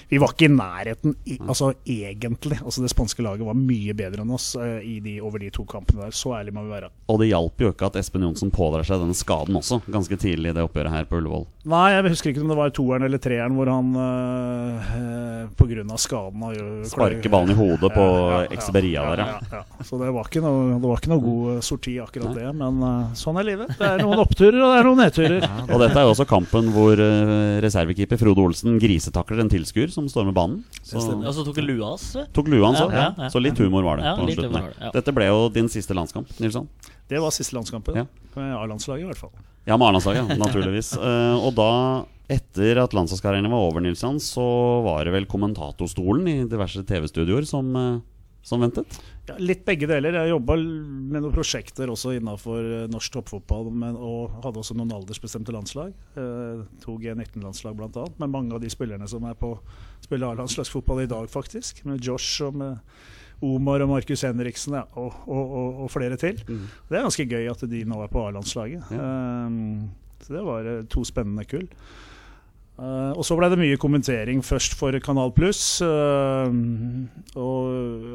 vi var ikke i nærheten, altså egentlig. Altså Det spanske laget var mye bedre enn oss eh, de, over de to kampene der. Så ærlig må vi være. Og det hjalp jo ikke at Espen Johnsen pådrar seg denne skaden også, ganske tidlig i det oppgjøret her på Ullevål. Nei, jeg husker ikke om det var toeren eller treeren hvor han øh, øh, pga. skaden har Sparker ballen i hodet på Exeberia der, ja. ja, ja. Så det var ikke noe, det var ikke noe god sorti, akkurat det. Men uh, sånn er livet. Det er noen oppturer, og det er noen nedturer. Og dette er jo også kampen hvor uh, reservekeeper Frode Olsen grisetakler en tilskuer som stormer banen. Så Og så tok han lua hans. tok lua hans Ja, òg, ja, ja. så litt humor var det. Ja, på slutten ja. Dette ble jo din siste landskamp, Nilsson. Det var siste landskampen. Ja. Med A-landslaget, i hvert fall. Ja, med A-landslaget, naturligvis. uh, og da, etter at landslagskarrieren var over, Nilsson, så var det vel kommentatorstolen i diverse TV-studioer som, uh, som ventet? Ja, litt begge deler. Jeg jobba med noen prosjekter også innafor norsk toppfotball, men, og hadde også noen aldersbestemte landslag. Eh, to G19-landslag bl.a. Med mange av de spillerne som er på spiller A-landslagsfotball i dag, faktisk. Med Josh og med Omar og Markus Henriksen ja, og, og, og, og flere til. Det er ganske gøy at de nå er på A-landslaget. Eh, så det var eh, to spennende kull. Uh, og så ble det mye kommentering først for Kanal Pluss. og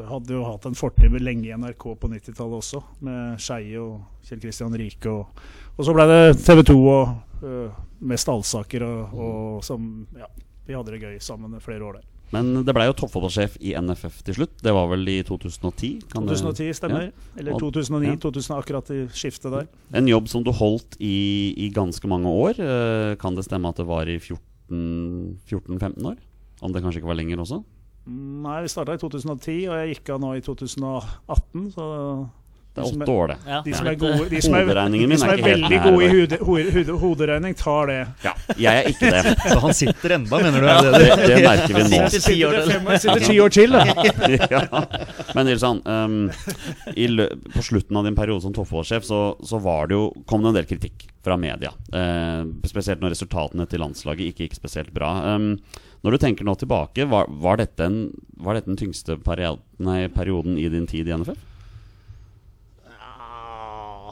hadde jo hatt en fortid med lenge i NRK på 90-tallet også, med Skeie og Kjell Kristian Rike. Og, og så ble det TV 2 og uh, mest Alsaker, og, og som Ja, vi hadde det gøy sammen flere år der. Men det blei jo toppfotballsjef i NFF til slutt. Det var vel i 2010? kan 2010 stemmer. Ja. Eller Og- 2009. ja. 2000 akkurat i skiftet der. En jobb som du holdt i, i ganske mange år. Eh, Kan det stemme at det var i 14-15 år? Om det kanskje ikke var lenger også? Nei, vi starta i 2010, og jeg gikk av nå i 2018. Så Det er åtte år, det. Ja, De som er gode De som er, Hoderegningen min de som er er ikke helt veldig gode i hode, hode, hode, hoderegning, tar det. Ja, jeg er ikke det. Så han sitter enda, mener du? Det, er det det? det merker vi nå. Sitter ti år Sitter til. ti år til, da. ja. Men Nilsson, um, i lø på slutten av din periode som toppfotballsjef så, så var det jo, kom det en del kritikk fra media. Eh, spesielt når resultatene til landslaget ikke gikk spesielt bra. Um, når du tenker nå tilbake, var, var, dette, en, var dette den tyngste perioden, nei, perioden i din tid i NFF?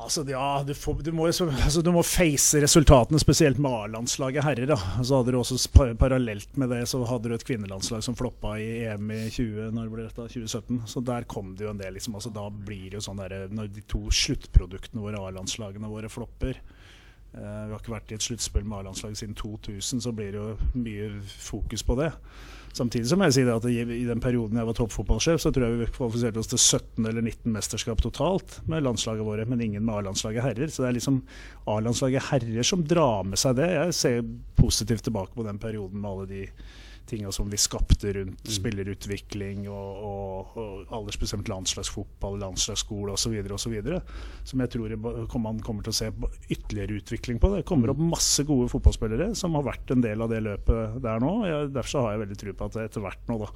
Altså, ja du, får, du, må, altså, du må face resultatene, spesielt med A-landslaget herrer. Da. Så hadde du også Parallelt med det så hadde du et kvinnelandslag som floppa i EM i 20, når ble dette, 2017. Så der kom det jo en del. Liksom, altså, da blir det jo sånn der, Når de to sluttproduktene våre, A-landslagene våre, flopper uh, Vi har ikke vært i et sluttspill med A-landslaget siden 2000, så blir det jo mye fokus på det. Samtidig så må jeg si at i den perioden jeg var toppfotballsjef, så tror jeg vi kvalifiserte oss til 17 eller 19 mesterskap totalt med landslaget våre, men ingen med A-landslaget herrer. Så det er liksom A-landslaget herrer som drar med seg det. Jeg ser positivt tilbake på den perioden med alle de tinga som vi skapte rundt spillerutvikling og, og, og aldersbestemt landslagsfotball, landslagsskole osv. osv. Som jeg tror man kommer til å se ytterligere utvikling på. Det kommer opp masse gode fotballspillere som har vært en del av det løpet der nå. Jeg, derfor så har jeg veldig tro på at etter hvert nå da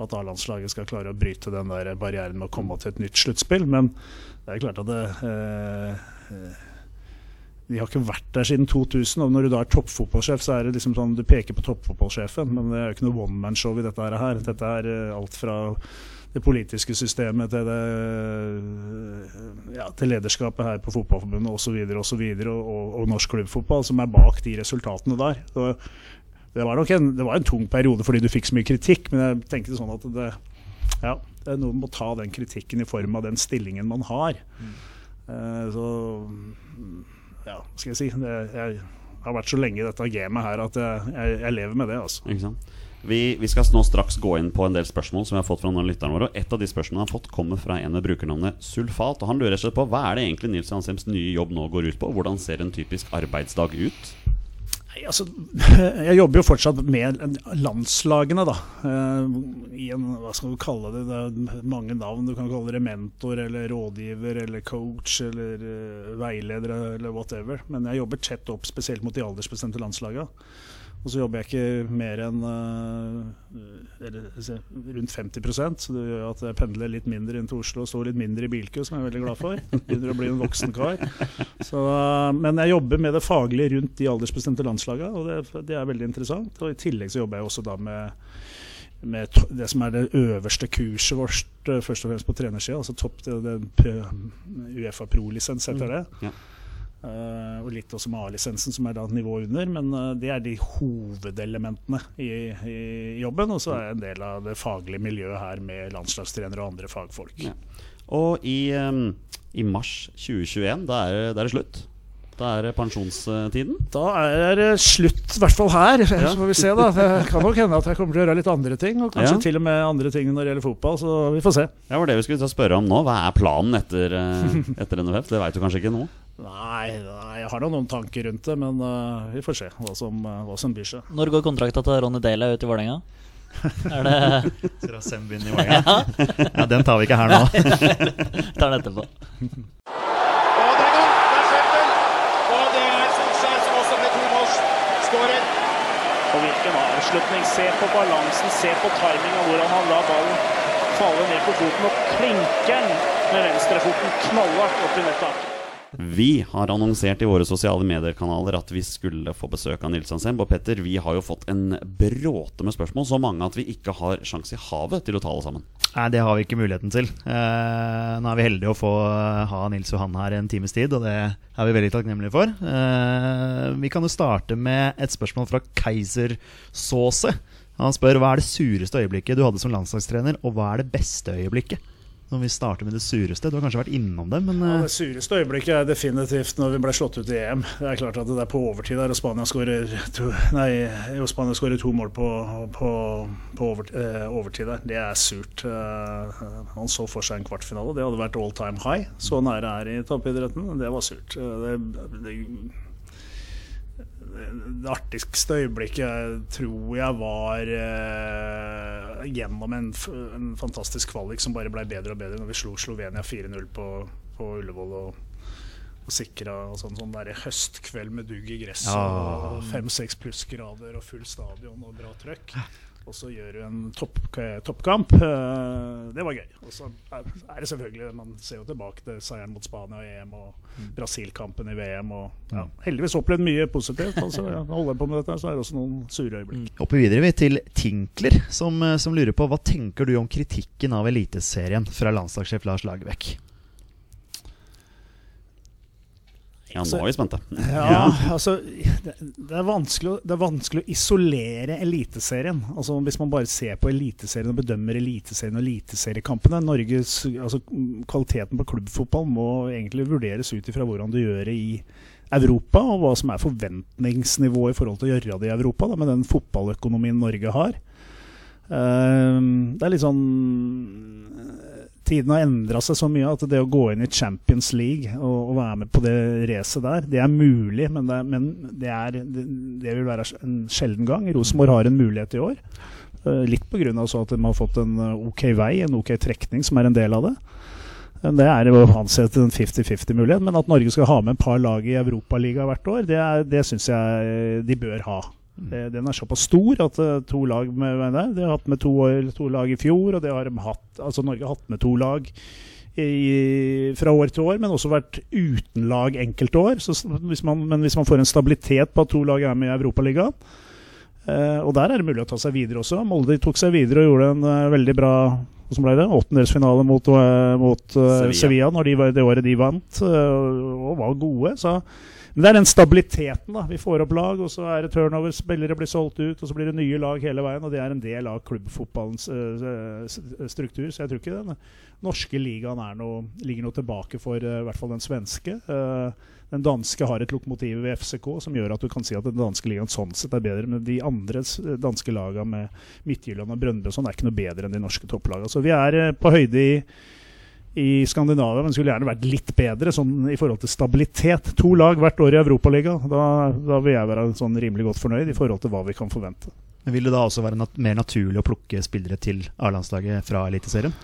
at A-landslaget skal klare å bryte den der barrieren med å komme til et nytt sluttspill. Men det er klart at det eh, eh, de har ikke vært der siden 2000. Og når du da er toppfotballsjef, så er det liksom sånn du peker på toppfotballsjefen, men det er jo ikke noe one man-show i dette her. Dette er eh, alt fra det politiske systemet til, det, ja, til lederskapet her på Fotballforbundet osv. Og, så videre, og, og, og norsk klubbfotball som er bak de resultatene der. Så det var nok en, det var en tung periode fordi du fikk så mye kritikk, men jeg tenkte sånn at det, ja, det er noen må ta den kritikken i form av den stillingen man har. Eh, så ja, skal jeg si det, Jeg har vært så lenge i dette gamet her at jeg, jeg, jeg lever med det, altså. Vi, vi skal nå straks gå inn på en del spørsmål som vi har fått fra noen lytterne våre. Og Et av de spørsmålene han har fått, kommer fra en med brukernavnet Sulfat. Og Han lurer seg på hva er det egentlig Nils Hanshems nye jobb nå går ut på? Hvordan ser en typisk arbeidsdag ut? Altså, jeg jobber jo fortsatt med landslagene, da. Eh, I en, hva skal du kalle det, det er mange navn. Du kan kalle det mentor eller rådgiver eller coach eller uh, veileder eller whatever. Men jeg jobber tett opp spesielt mot de aldersbestemte landslagene. Og så jobber jeg ikke mer enn uh, rundt 50% så det gjør at jeg pendler litt mindre inn til Oslo og står litt mindre i bilkø, som jeg er veldig glad for. Begynner å bli en voksen kar. Så, uh, men jeg jobber med det faglige rundt de aldersbestemte landslagene, og det, det, er veldig interessant. Og I tillegg så jobber jeg også da med med det som er det øverste kurset vårt, først og fremst på trenersida, altså topp, det, Uefa Pro-lisens heter det. Ja. Uh, og litt også med A-lisensen, som er da et nivå under. Men uh, det er de hovedelementene i, i jobben. Og så er jeg en del av det faglige miljøet her med landslagstrenere og andre fagfolk. Ja. Og i, i, mars 2021, da er, da er det slutt? Da er det pensjonstiden? Da er det slutt, i hvert fall her. Så får vi se, da. Det kan nok hende at jeg kommer til å gjøre litt andre ting. Og kanskje ja. til og med andre ting når det gjelder fotball. Så vi får se. Ja, det var det vi skulle spørre om nå. Hva er planen etter, uh, etter NFF? Det veit du kanskje ikke nå? Nei, nei, jeg har noen tanker rundt det, men uh, vi får se hva som, uh, hva som byr seg. Når går kontrakta til Ronny Dale ut i Vålerenga? Er det Sembin i Vålerenga? ja, den tar vi ikke her nå. tar den etterpå. Og det er godt! Det er Og det er Solskjær som også ble tomålsskårer. Og hvilken avslutning. Se på balansen, se på timinga, hvordan han lar ballen falle ned på foten og klinker den med venstrefoten knallhardt opp i nettet. Vi har annonsert i våre sosiale medier-kanaler at vi skulle få besøk av Nils Hansen. Og Petter, vi har jo fått en bråte med spørsmål, så mange at vi ikke har sjanse i havet til å ta alle sammen. Nei, det har vi ikke muligheten til. Eh, nå er vi heldige å få ha Nils Johan her en times tid, og det er vi veldig takknemlige for. Eh, vi kan jo starte med et spørsmål fra Keiser Såse. Han spør hva er det sureste øyeblikket du hadde som landslagstrener, og hva er det beste øyeblikket? Når vi starter med det sureste. Du har kanskje vært innom det, men ja, Det eh, sureste øyeblikket er definitivt når vi ble slått ut i EM. Det er klart at det er på overtid der, og Spania skårer to, nei, to mål på, på, på eh, overtid der. Det er surt. Man han så for seg en kvartfinale. Det hadde vært all time high. Så nære er i toppidretten. Det var surt. Eh, det, det det artigste øyeblikket tror jeg var eh, gjennom en, en, fantastisk kvalik som bare ble bedre og bedre når vi slo Slovenia 4-0 på, på, Ullevål. og, og sikra sånn, sånn der høstkveld med dugg i gresset ja. og fem-seks plussgrader og full stadion og bra trøkk og så gjør du en topp, toppkamp. Eh, det var gøy. Og så er det selvfølgelig Man ser jo tilbake til seieren mot Spania i EM og mm. Brasil-kampen i VM. Og ja, heldigvis opplevd mye positivt. Altså, ja, holder på med dette, så er det også noen sure øyeblikk. Mm. Hopper videre vi til Tinkler, som, eh, som lurer på hva tenker du om kritikken av Eliteserien fra landslagssjef Lars Lagerbäck? Ja, nå er vi spente. Ja, altså det, det, er vanskelig, det, er vanskelig, å isolere Eliteserien. Altså Hvis man bare ser på Eliteserien og bedømmer Eliteserien og Eliteseriekampene Norges, altså Kvaliteten på klubbfotball må egentlig vurderes ut ifra hvordan du gjør det i Europa, og hva som er forventningsnivået i forhold til å gjøre det i Europa, da, med den fotballøkonomien Norge har. Uh, det er litt sånn tiden har endra seg så mye at det å gå inn i Champions League og, og være med på det racet der, det er mulig, men, det, men det, er, det, det, vil være en sjelden gang. Rosenborg har en mulighet i år. Uh, litt pga. at de har fått en eh, ok vei, en ok trekning, som er en del av det. Det er å ansett en 50-50-mulighet, men at Norge skal ha med et par lag i Europaligaen hvert år, det, er, det syns jeg de bør ha. Den er såpass stor at uh, to lag med, med De har hatt med to, to, lag i fjor, og det har de hatt, altså Norge har hatt med to lag i, fra år til år, men også vært uten lag enkelte år. Så hvis man, men hvis man får en stabilitet på at to lag er med i Europaligaen, uh, og der er det mulig å ta seg videre også. Molde tok seg videre og gjorde en uh, veldig bra som ble det, åttendelsfinale mot, mot Sevilla, Sevilla når de, det året de vant, og var gode. så men det er den stabiliteten. da Vi får opp lag, og så er det turnover, spillere blir solgt ut, og så blir det nye lag hele veien. Og det er en del av klubbfotballens uh, struktur. Så jeg tror ikke den norske ligaen noe, ligger noe tilbake for uh, i hvert fall den svenske. Uh, den danske har et lokomotiv ved FCK som gjør at du kan si at den danske ligaen sånn sett er bedre. Men de andre danske lagene med Midtjylland og og sånn er ikke noe bedre enn de norske topplagene. Så vi er på høyde i i Skandinavia, men skulle gjerne vært litt bedre sånn i forhold til stabilitet. To lag hvert år i Europaligaen. Da, da vil jeg være sånn rimelig godt fornøyd i forhold til hva vi kan forvente. Men Vil det da også være nat mer naturlig å plukke spillere til A-landslaget fra Eliteserien?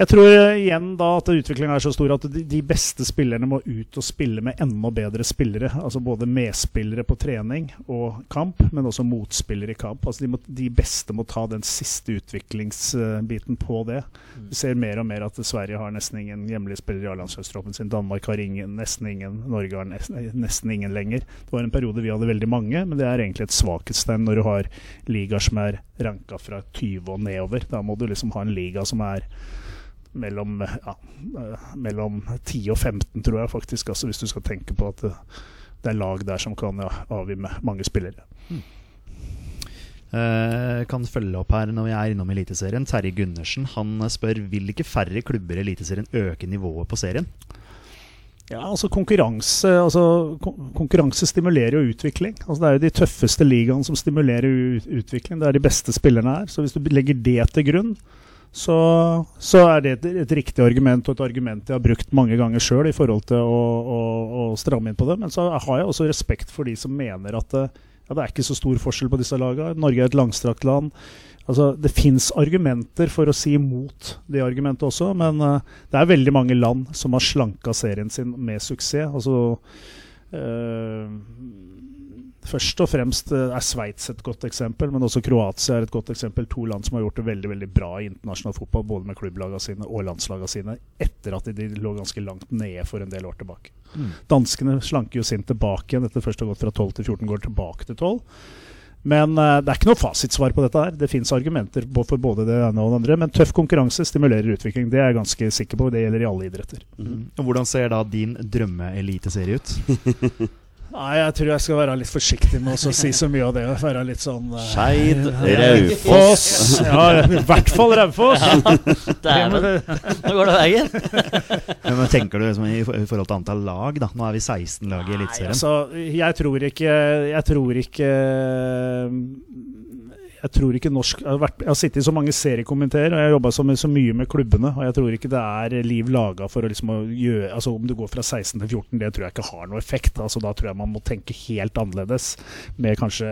Jeg tror eh, igjen da at utviklingen er så stor at de, de beste spillerne må ut og spille med enda bedre spillere. Altså Både medspillere på trening og kamp, men også motspillere i kamp. Altså de, må, de beste må ta den siste utviklingsbiten på det. Vi ser mer og mer at Sverige har nesten ingen hjemlige spillere i A-landslagstroppen sin. Danmark har ingen, nesten ingen. Norge har nesten, nesten ingen lenger. Det var en periode vi hadde veldig mange, men det er egentlig et svakhetstegn når du har ligaer som er ranka fra 20 og nedover. Da må du liksom ha en liga som er mellom, ja, eh, mellom 10 og 15, tror jeg faktisk. Altså, hvis du skal tenke på at det, det er lag der som kan ja, avgi med mange spillere. Eh, kan følge opp her når vi er innom Eliteserien. Terje Gundersen han spør vil ikke færre klubber i Eliteserien øke nivået på serien. Ja, altså konkurranse, altså konkurranse stimulerer jo utvikling. Altså det er jo de tøffeste ligaene som stimulerer utvikling. Det er de beste spillerne her. Så hvis du legger det til grunn, så, så er det et, et, riktig argument, og et argument jeg har brukt mange ganger sjøl i forhold til å, å, å, stramme inn på det. Men så har jeg også respekt for de som mener at det, ja, det er ikke så stor forskjell på disse lagene. Norge er et langstrakt land. Altså, det fins argumenter for å si imot det argumentet også, men uh, det er veldig mange land som har slanka serien sin med suksess. Altså, uh, først og fremst uh, er Sveits et godt eksempel, men også Kroatia er et godt eksempel. To land som har gjort det veldig veldig bra i internasjonal fotball, både med klubblagene sine og landslagene sine, etter at de, de, lå ganske langt nede for en del år tilbake. Mm. Danskene slanker jo sin tilbake igjen etter først å ha gått fra 12 til 14, går tilbake til 12. Men uh, det er ikke noe fasitsvar på dette. her Det fins argumenter for både det ene og det andre. Men tøff konkurranse stimulerer utvikling. Det er jeg ganske sikker på. Det gjelder i alle idretter. Mm. Hvordan ser da din drømmeeliteserie ut? Nei, jeg tror jeg skal være litt forsiktig med å si så mye av det. Være litt sånn uh, Skeid, Raufoss Ja, i hvert fall Raufoss. Ja, Nå går det veien. men tenker du liksom i, forhold til antall lag, da? Nå er vi 16 lag i Eliteserien. Altså, jeg tror ikke Jeg tror ikke jeg tror ikke norsk Jeg har, vært, jeg har sittet i så mange seriekomiteer, og jeg har jobba så, så, mye med klubbene. Og jeg tror ikke det er liv laga for å liksom gjøre Altså Om du går fra 16 til 14, det tror jeg ikke har noe effekt. Altså Da tror jeg man må tenke helt annerledes, med kanskje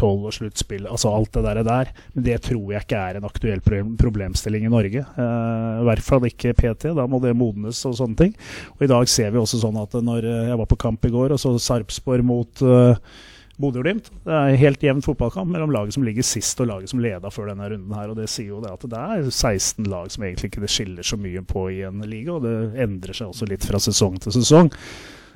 12 og sluttspill, altså alt det der, der. Men det tror jeg ikke er en aktuell problemstilling i Norge. Uh, I hvert fall ikke PT. Da må det modnes og sånne ting. Og i dag ser vi også sånn at når jeg var på kamp i går, og så Sarpsborg mot Bodø-Glimt. Det er helt jevn fotballkamp mellom laget som ligger sist og laget som leda før denne runden. her, og Det sier jo det at det er 16 lag som egentlig ikke det skiller så mye på i en liga. og Det endrer seg også litt fra sesong til sesong.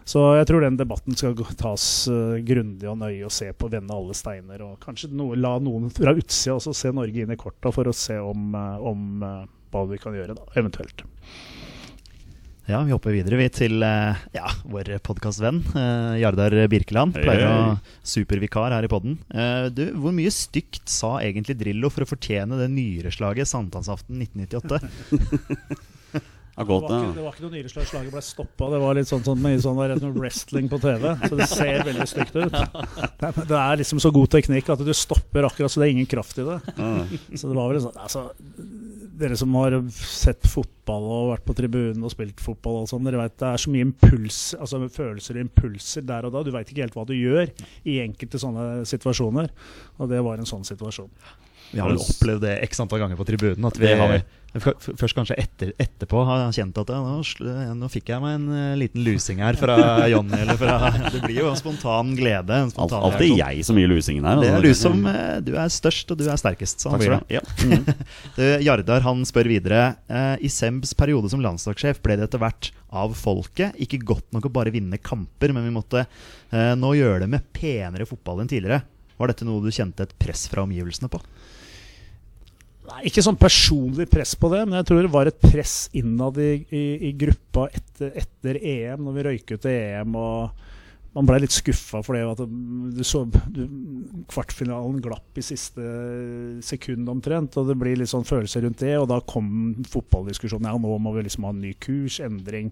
Så jeg tror den debatten skal tas uh, grundig og nøye og se på vende alle steiner. Og kanskje noe, la noen fra utsida også se Norge inn i korta for å se om, uh, om uh, hva vi kan gjøre, da, eventuelt. Ja, vi hopper videre vi til eh, ja, vår podkastvenn eh, Jardar Birkeland. Pleier å supervikar her i podden. Eh, du, hvor mye stygt sa egentlig Drillo for å fortjene det nyreslaget sankthansaften 1998? Det var, ikke, det var ikke noe nyreslag. Slaget ble stoppa. Det var litt sånn, sånn, sånn der, wrestling på TV. Så det ser veldig stygt ut. Det, det, er liksom så god teknikk at du stopper akkurat så det er ingen kraft i det. Så det var vel sånn altså, dere som har sett fotball og vært på tribunen og spilt fotball, og sånn, dere vet det er så mye impuls, altså følelser og impulser der og da. Du veit ikke helt hva du gjør i enkelte sånne situasjoner. Og det var en sånn situasjon. Vi har vel opplevd det x antall ganger på tribunen. At vi har Først kanskje etter, etterpå har jeg kjent at ja, nå, nå, fikk jeg meg en uh, liten lusing her fra Jonny. det blir jo en spontan glede. En spontan Alt, alltid jeg som gir lusingen her. Det er altså. du som uh, Du er størst, og du er sterkest. Sånn det. Ja. du, Jardar han spør videre. Uh, I Sembs periode som landslagssjef ble det etter hvert av folket ikke godt nok å bare vinne kamper, men vi måtte nå gjøre det med penere fotball enn tidligere. Var dette noe du kjente et press fra omgivelsene på? Ikke sånn personlig press på det, men jeg tror det var et press innad i, i, i gruppa etter, etter, EM, når vi røyket til EM. og Man ble litt skuffa for det at du så du, kvartfinalen glapp i siste sekund omtrent. og Det blir litt sånn følelser rundt det. og Da kom fotballdiskusjonen. Ja, nå må vi liksom ha en ny kurs, endring,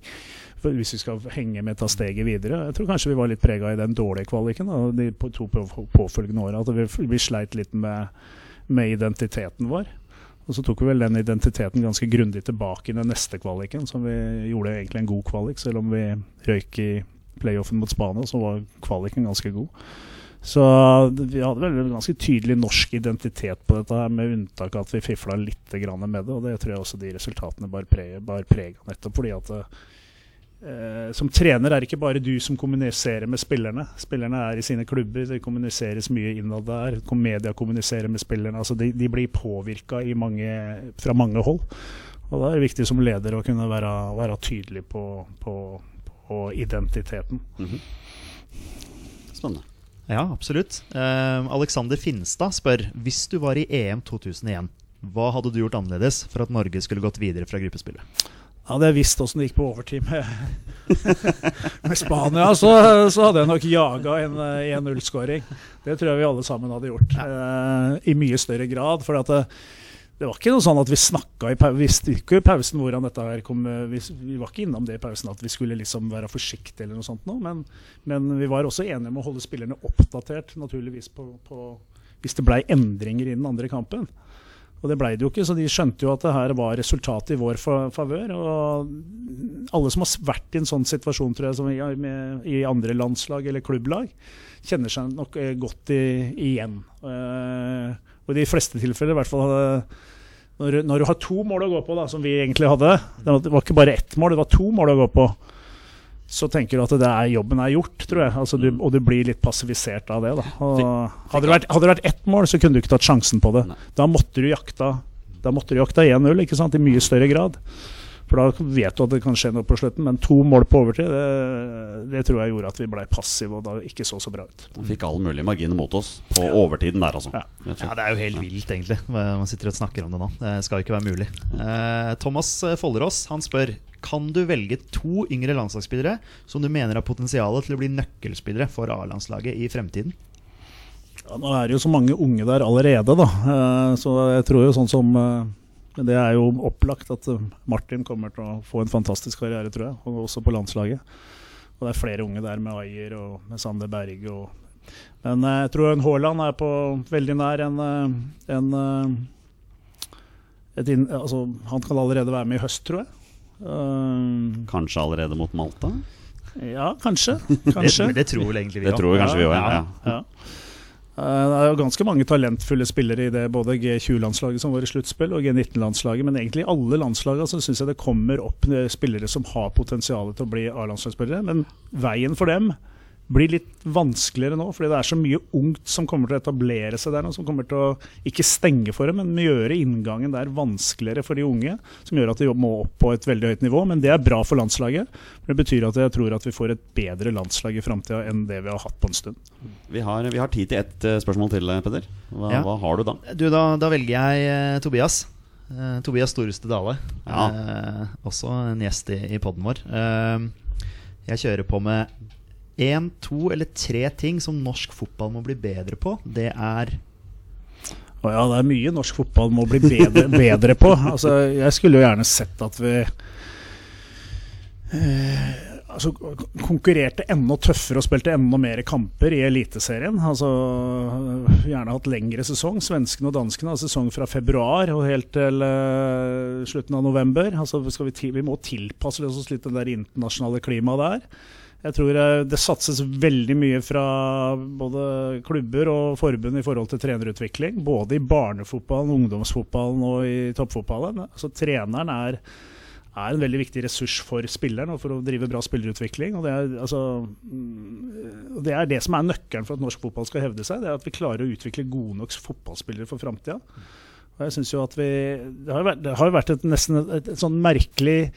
hvis vi skal henge med, ta steget videre. Jeg tror kanskje vi var litt prega i den dårlige kvaliken da, de to påfølgende åra. At vi, vi sleit litt med, med identiteten vår. Og så tok vi vel den identiteten ganske grundig tilbake i den neste kvaliken, som vi gjorde egentlig en god kvalik, selv om vi røyk i playoffen mot Spania, så var kvaliken ganske god. Så vi hadde vel en ganske tydelig norsk identitet på dette, her, med unntak av at vi fifla litt med det. Og det tror jeg også de resultatene bar preg, av, nettopp fordi at eh, som trener er det ikke bare du som kommuniserer med spillerne. Spillerne er i sine klubber, det kommuniseres mye innad der. Media kommuniserer med spillerne. altså De, de blir påvirka fra mange hold. Og da er det viktig som leder å kunne være, være tydelig på, på, på identiteten. Mm -hmm. Spennende. Ja, absolutt. Uh, Alexander Finstad spør hvis du var i EM 2001, hva hadde du gjort annerledes for at Norge skulle gått videre fra gruppespillet? Hadde jeg visst åssen det gikk på overtid med, med Spania, så, så, hadde jeg nok jaga en 1-0-skåring. Det tror jeg vi alle sammen hadde gjort. Uh, I mye større grad. For at det, det var ikke noe sånn at vi snakka i, vi i pausen hvordan dette her kom vi, vi, var ikke innom det i pausen at vi skulle liksom være forsiktige eller noe sånt nå, men, men, vi var også enige om å holde spillerne oppdatert, naturligvis, på, på, hvis det blei endringer i den andre kampen. Og det blei det jo ikke, så de skjønte jo at det her var resultatet i vår favør. Og alle som har vært i en sånn situasjon, tror jeg, som i, med, i andre landslag eller klubblag, kjenner seg nok eh, godt i, igjen. Uh, og i de fleste tilfeller, i hvert fall når, når, du har to mål å gå på, da, som vi egentlig hadde Det var ikke bare ett mål, det var to mål å gå på. Så tenker du at er, jobben er gjort, tror jeg. Altså, du, og du blir litt passivisert av det. hadde, det vært, hadde det vært ett mål, så kunne du ikke tatt sjansen på det. Da måtte du jakta Da måtte du jakta 1-0 i mye større grad. For da vet du at det kan skje noe på slutten. Men to mål på overtid, det, det tror jeg gjorde at vi ble passive og da ikke så så bra ut. Vi fikk alle mulige margin mot oss på overtiden der, altså. Ja. ja. det er jo helt vilt, egentlig. Man sitter og snakker om det nå. Det skal jo ikke være mulig. Eh, Thomas Follerås han spør kan du velge to yngre landslagsspillere som du mener har potensial til å bli nøkkelspillere for A-landslaget i fremtiden? Ja, nå er det jo så mange unge der allerede, da. Eh, så jeg tror jo sånn som eh, men det er jo opplagt at eh, Martin kommer til å få en fantastisk karriere, tror jeg. Og også på landslaget. Og det er flere unge der med Ayer og med Sander Berge. Og, men eh, jeg tror en Haaland er på veldig nær en, eh, en inn, altså, Han kan allerede være med i høst, tror jeg. Um, kanskje allerede mot Malta? Ja, kanskje. kanskje. det, det, tror vel egentlig vi òg. Det tror kanskje vi òg, ja. ja. ja. Eh, det er jo ganske mange talentfulle spillere i det, både G20-landslaget som var i sluttspill, og G19-landslaget. Men egentlig i alle landslagene så syns jeg det kommer opp eh, spillere som har potensial til å bli A-landslagsspillere. Men veien for dem blir litt vanskeligere nå, fordi det er så mye ungt som kommer til å etablere seg der. Og som kommer til å ikke stenge for det, men gjøre inngangen der vanskeligere for de unge. Som gjør at de må opp på et veldig høyt nivå. Men det er bra for landslaget. For det betyr at jeg tror at vi får et bedre landslag i framtida enn det vi har hatt på en stund. Vi har, vi har tid til ett eh, spørsmål til, eh, Peder. Hva, ja. hva har du da? Du, da, da velger jeg eh, Tobias. Eh, Tobias Storeste Dale. Ja. Eh, også en gjest i, i poden vår. jeg kjører på med én, to eller tre ting som norsk fotball må bli bedre på, det er Å ja, det er mye norsk fotball må bli bedre, bedre på. Altså, jeg skulle jo gjerne sett at vi eh, altså, konkurrerte enda tøffere og spilte enda mer kamper i Eliteserien. Altså, gjerne hatt lengre sesong. Svenskene og danskene har sesong fra februar og helt til uh, slutten av november. Altså, vi, vi, må tilpasse oss litt det der internasjonale klimaet der. Jeg tror eh, det satses veldig mye fra både klubber og forbund i forhold til trenerutvikling. Både i barnefotballen, ungdomsfotballen og i toppfotballen. Altså, treneren er, er, en veldig viktig ressurs for spilleren og for å drive bra spillerutvikling. Og det, er, altså, mm, det er det som er nøkkelen for at norsk fotball skal hevde seg. Det er at vi klarer å utvikle gode nok fotballspillere for framtida. Det har jo vært, det har vært et, nesten et, et sånn merkelig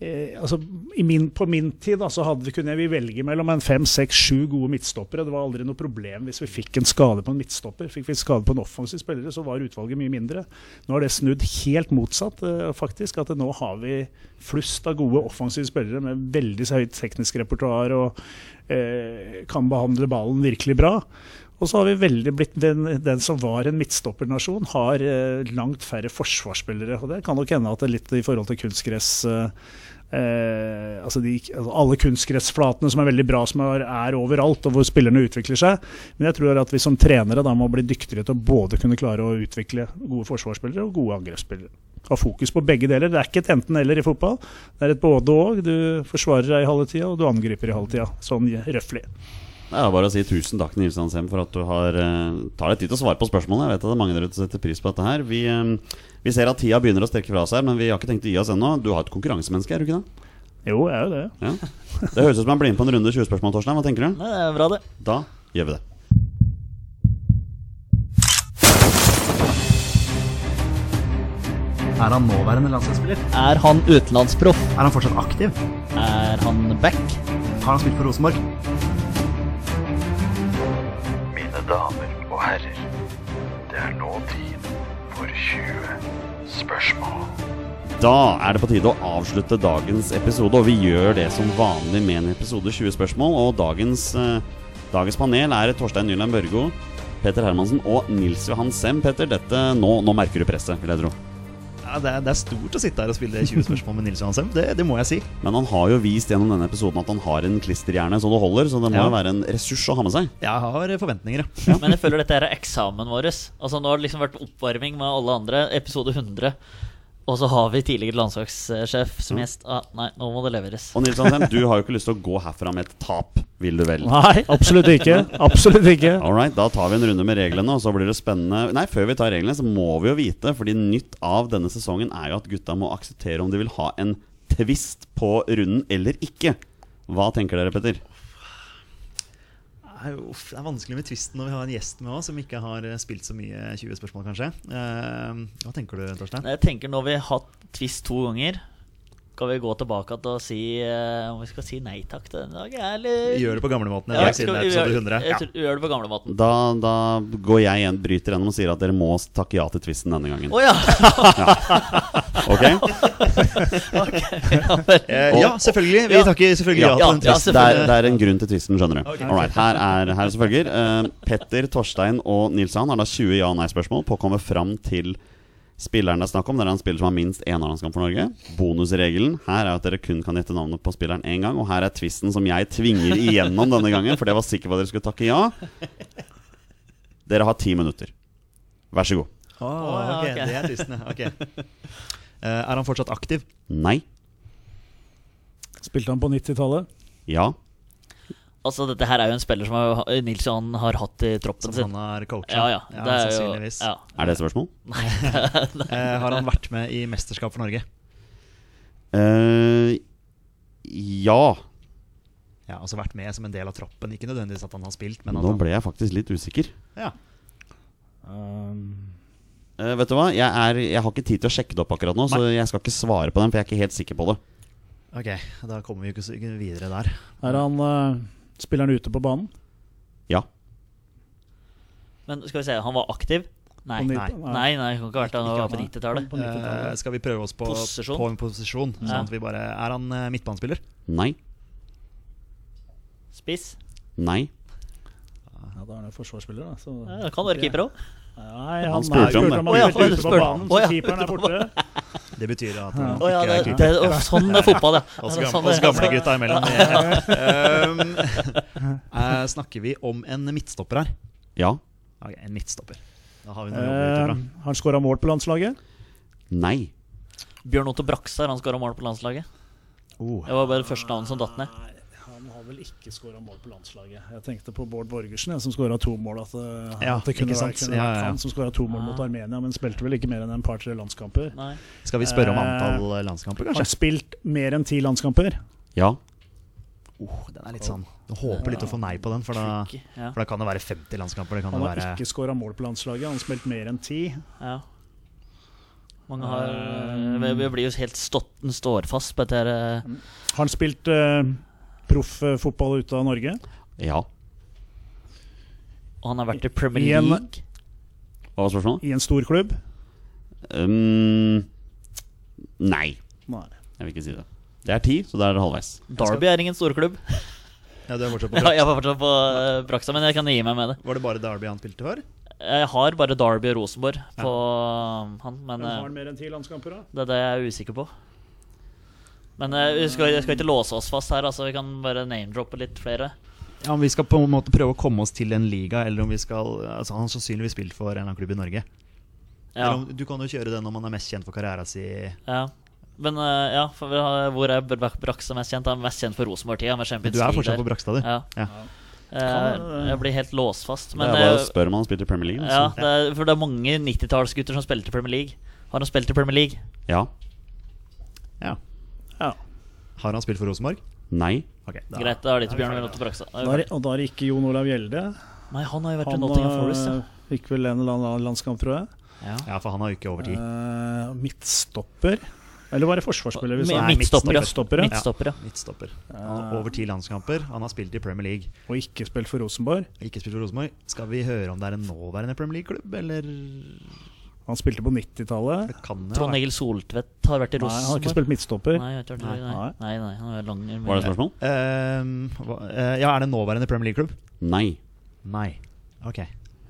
Eh, altså, min, på min tid da, så hadde, kunne vi velge mellom en fem, seks, sju gode midtstoppere. Det var aldri noe problem hvis vi fikk en skade på en midtstopper. Fikk vi skade på en offensiv spiller, så var utvalget mye mindre. Nå har det snudd helt motsatt, eh, faktisk. At nå har vi flust av gode offensive spillere med veldig høyt teknisk repertoar og eh, kan behandle ballen virkelig bra. Og så har vi veldig blitt den, den som var en midtstoppernasjon, har eh, langt færre forsvarsspillere. Og det kan nok hende at det er litt i forhold til kunstgress eh, eh, altså, de, altså Alle kunstgressflatene som er veldig bra, som er, er overalt, og hvor spillerne utvikler seg. Men jeg tror at vi som trenere da må bli dyktigere til å både kunne klare å utvikle gode forsvarsspillere og gode angrepsspillere. Ha fokus på begge deler. Det er ikke et enten-eller i fotball. Det er et både-og. Du forsvarer deg i halve tida, og du angriper i halve tida. Sånn røftlig. Det er bare å si tusen takk Nils Hansem for at du har uh, tar deg tid til å svare på spørsmålene. Jeg vet at det er mange der ute som setter pris på dette her. Vi, eh, vi ser at tida begynner å strekke fra seg, men vi har ikke tenkt å gi oss ennå. Du har et konkurransemenneske, er du ikke det? Jo, jeg er jo det. Ja. Det høres ut som han blir med på en runde 20 spørsmål, Torstein. Hva tenker du? Nei, det er bra, det. Da gjør vi det. Er han nåværende landslagsspiller? Er han utenlandsproff? Er han fortsatt aktiv? Er han back? Har han spilt for Rosenborg? Damer og herrer, det er nå tid for 20 spørsmål. Da er det på tide å avslutte dagens episode, og vi gjør det som vanlig med en episode 20 spørsmål. Og dagens, eh, dagens panel er Torstein Nyland Børgo, Petter Hermansen og Nils Johan Sem. Petter, dette, nå, nå merker du presset, vil jeg tro. Ja, det, er, det er stort å sitte her og spille 20 spørsmål med Nils Johansson. Det, det må jeg si. Men han har jo vist gjennom denne episoden at han har en klisterhjerne så det holder, så det må Ja. jo være en ressurs å ha med seg. Jeg har forventninger, ja. Men jeg føler dette er eksamen vår. Altså Nå har det liksom vært oppvarming med alle andre. Episode 100. Og så har vi tidligere landslagssjef som gjest. Ah, nei, nå må det leveres. Og Nils Johan du har jo ikke lyst til å gå herfra med et tap, vil du vel? Nei, absolutt ikke. Absolutt ikke. Alright, da tar vi en runde med reglene, og så blir det spennende Nei, før vi tar reglene, så må vi jo vite, fordi nytt av denne sesongen er jo at gutta må akseptere om de vil ha en tvist på runden eller ikke. Hva tenker dere, Petter? Er, uff, det er vanskelig med tvisten når vi har en gjest med oss som ikke har eh, spilt så mye 20 spørsmål, kanskje. Eh, hva tenker du, Torstein? Jeg tenker Når vi har hatt twist to ganger, skal vi gå tilbake til å si uh, om vi skal si nei takk til denne dagen, eller Vi gjør det på gamlemåten i Ja, dag, siden det er episode 100. Jeg gjør det på gamlemåten. Da, da går jeg igjen, bryter gjennom og sier at dere må takke ja til tvisten denne gangen. Oh, ja! Ok? ja, vel. Eh, ja, selvfølgelig. Vi Ja. takker selvfølgelig ja, Ja, til den tvisten. Det er, det er en grunn til tvisten, skjønner du. Alright, her er, her er som følger. Eh, Petter, Torstein og Nils har da 20 ja- og nei-spørsmål på å komme fram til spilleren det er snakk om. Det er en spiller som har minst én A-landskamp for Norge. Bonusregelen her er at dere kun kan gjette navnet på spilleren én gang. Og her er twisten som jeg tvinger igjennom denne gangen, for det var sikker på at dere skulle takke ja. Dere har ti minutter. Vær så god. Oh, ja, ok, ok. Det er tvisten, okay. Eh, er han fortsatt aktiv? Nei. Spilte han på 90-tallet? Ja. Altså, dette her er jo en spiller som har, Nils Johan har hatt i troppen Som han har coacha? Ja, ja. Det er jo, sannsynligvis. ja. Er det et spørsmål? Nei. har han vært med i mesterskap for Norge? Uh, ja. Ja, altså vært med som en del av troppen. Ikke nødvendigvis at han har spilt, men Nå ble jeg faktisk litt usikker. ja. Um, uh, vet du hva? Jeg, er, jeg har ikke tid til å sjekke det opp akkurat nå, så jeg skal ikke svare på den, for jeg er ikke helt sikker på det. Ok, da kommer vi jo ikke ikke videre der. er han uh, spilleren ute på banen? Ja. Men skal vi se, han var aktiv? Nei. Nei, nei, nei, kan ikke ha vært han var på 90-tallet. På 90-tallet. Eh, skal vi prøve oss på, Posisjon? på en posisjon? Sånn at vi bare Er han eh, midtbanespiller? Nei. Spiss? Nei. Ja, da er han jo forsvarsspiller, da. Så Ja, det kan være keeper òg. Nei, Han han, spurte om det. han Å ja, ute på banen, så keeperen er borte. Det betyr at Ja. han Å ja, ikke det, er keeper. det, sånn er fotball, ja. Oss gamle, sånn gamle gutta imellom. Um, uh, snakker vi om en midtstopper her? Ja. Okay, en midtstopper. Da har vi noe å jobbe ut Uh, ifra. han skåra mål på landslaget? Nei. Bjørn Otto Braksar, han skåra mål på landslaget. Oh. Det var bare det første navnet som datt ned. Har vel ikke skåra mål på landslaget. Jeg tenkte på Bård Borgersen, jeg, som skåra to mål. At, uh, Ja, at det kunne, ikke være, kunne Ja, vært ja, ja. han som skåra to mål mot Ah. Armenia, men spilte vel ikke mer enn en par-tre landskamper. Nei. Skal vi spørre om Eh, antall landskamper, Har han kanskje? spilt mer enn ti landskamper? Ja. Oh, den er litt sånn Jeg håper litt å få nei på den, for da, for da kan det være 50 landskamper. Det kan Han har være ikke skåra mål på landslaget, han har spilt mer enn ti. ja. Mange har Vi vi blir jo helt stått, står fast på dette eh, Har han spilt uh, profffotball ute av Norge? Ja. Og han har vært i Premier I en- League. Hva var spørsmålet? I en stor klubb? Um, nei. Nei. Jeg vil ikke si det. Det er ti, så da er det halvveis. Derby er ingen storklubb. Ja, du er fortsatt på Ja, jeg var fortsatt på uh, Brakstad, men jeg kan gi meg med det. Var det bare Derby han spilte for? Jeg har bare Derby og Rosenborg på ja. han, men Men har han mer enn ti landskamper, da? det er det jeg er usikker på. Men uh, vi skal, jeg skal ikke låse oss fast her, altså. Vi kan bare name-droppe litt flere. Ja, Om vi skal på en måte prøve å komme oss til en liga, eller om vi skal Altså Han har sannsynligvis spilt for en eller annen klubb i Norge. Ja. Eller om, du kan jo kjøre det når man er mest kjent for karrieren si. ja. Men uh, ja, for vi har, hvor er Br- Brakstad mest kjent? Han er mest kjent for Rosenborg-tida, Du er League fortsatt på Brakstad, du. Ja. Ja. Eh, jeg blir helt låst fast. Det Men er bare eh, å spørre om han spilte i Premier League. ja, altså. det er, for det er mange 90-tallsgutter som spilte i Premier League. Har han spilt i Premier League? Ja. Ja. Ja. Har han spilt for Rosenborg? Nei. Okay, da- Greit, da er det ikke Bjørn Velotte Brakstad. Da er, og da er det ikke Jon Olav Gjelde. Nei, han har jo vært i Han Nottingham Forest. Ja. eh, fikk vel en eller annen landskamp, tror jeg. Ja. Ja, for han har jo ikke over tid. Uh, midtstopper. Eller var det forsvarsspiller vi sa? Mi- Midtstopper, ja. Midtstopper, ja. Midtstopper, ja. Midtstopper. Over ti landskamper. Han har spilt i Premier League. Og ikke spilt for Rosenborg. Ikke spilt for Rosenborg. Skal vi høre om det er en nåværende Premier League-klubb, eller Han spilte på 90-tallet. det kan jo Trond Egil Soltvedt har vært i Nei, han har ikke spilt midtstopper. Nei, nei, Nei. nei, han er lang Var det et spørsmål? Uh, eh, ja, er det nåværende Premier League-klubb? Nei. Nei. Ok.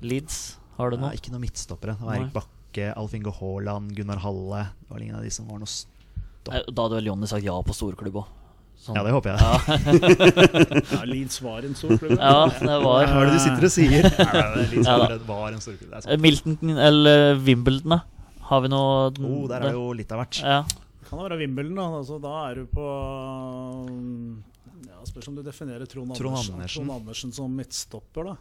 Leeds, har du noe? noe? ikke noe midtstoppere. Det var Erik Bakke, Alf Inge Haaland, Gunnar Halle. Det var ingen av de som var noe s- Eh, Da hadde vel Jonny sagt ja på storklubb òg. Sånn. Ja, det håper jeg. Ja, Leeds var en stor klubb. Ja, det var Hva er det du sitter og sier? Ja, sånn, det var en storklubb. Milton eller Wimbledon, da? Har vi noe Oh, der er jo litt av hvert. Ja. Kan det være Wimbledon, da. Altså, da er du på ja, Spørs om du definerer Trond Trond Andersen, Andersen. Trond Andersen som midtstopper, da.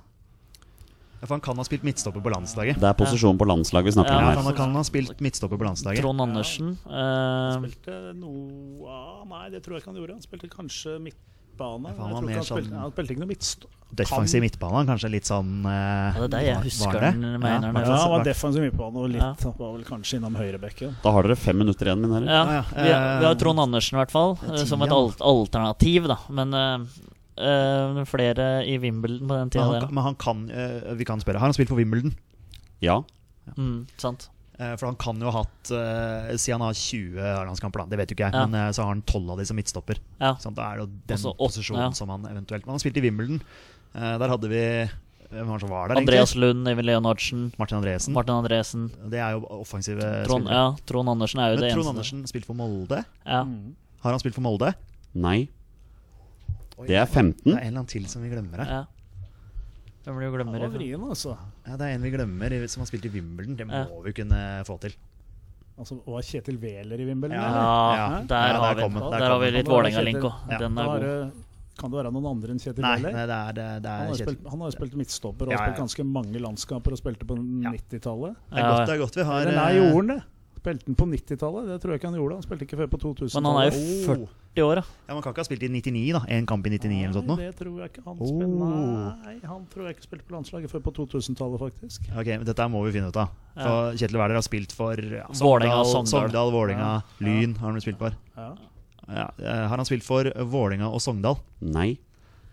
Ja, for han kan ha spilt midtstopper på landslaget. Det er posisjonen på landslaget vi snakker Ja, Ja, om her. han kan ha spilt midtstopper på landslaget. Trond Andersen. eh, Spilte noe ah, Nei, det tror jeg ikke han gjorde. Han spilte kanskje midtbane. Ja, han han, spilte, sånn- han spilte ikke noe midtstopper. Defensiv midtbane, kanskje litt sånn uh, Ja, det er det jeg husker den mener Ja, Ja, han var defensiv midtbane og litt Ja. var vel kanskje innom høyrebekken. Da har dere fem minutter igjen, mine herrer. Ja, ja. vi, har- vi har Eh, Trond Andersen i hvert fall, som et alternativ, da. Men eh, eh, flere i Wimbledon på den Men han, men han kan uh, Vi kan spørre. Har han spilt for Wimbledon? Ja. Mm, sant. Eh, For han kan jo ha hatt uh, Siden han har 20 A-landskamper, det vet jo ikke jeg, Ja. men uh, så har han 12 av de som midtstopper. Ja. Sånn, da er det jo den Også posisjonen ja. som han eventuelt Men han spilte i Wimbledon. Uh, der hadde vi Hvem var det som var der, Andreas egentlig? Lund, Eivind Leonardsen, Martin Andresen. Martin Andresen. Det er jo offensive Trond, spillere. ja, Trond Andersen er jo Men det Trond eneste. Andersen spilte for Molde. Ja. Har han spilt for Molde? Nei. Oi, Det er 15. Det er en eller annen til som vi glemmer her. ja. Hvem blir jo glemmer det? vrien, altså. Ja, det er en vi glemmer, som har spilt i Wimbledon. Det må Ja. vi kunne få til. altså og Kjetil Wæler i Wimbledon? Ja. Ja, Ja, der ja, har vi Der der har vi litt Vålerenga-link òg. Ja, Den er er god. kan det være noen andre enn Kjetil Nei, Wæler? nei, det er, det, det Han er har, jo spilt, han har spilt midtstopper og Ja, spilt ganske mange landskaper og spilte på Ja. 90-tallet. Det er godt, det er godt vi har Eller nei, jorden gjorde han det? Spilte han på 90-tallet? Det tror jeg ikke han gjorde. Han spilte ikke før på 2000-tallet. Men han er jo 40 år, da. Ja, Man kan ikke ha spilt i 99, da. En kamp i 99 eller noe sånt Nei, det tror jeg ikke han Oh. spilte. Nei, han tror jeg ikke spilte på landslaget før på 2000-tallet, faktisk. Ok, men Dette må vi finne ut av. For Kjetil Wæler har spilt for ja. Sogndal, Vålerenga, Lyn har han spilt for. Ja. Ja, eh, har han spilt for Vålerenga og Sogndal? Nei.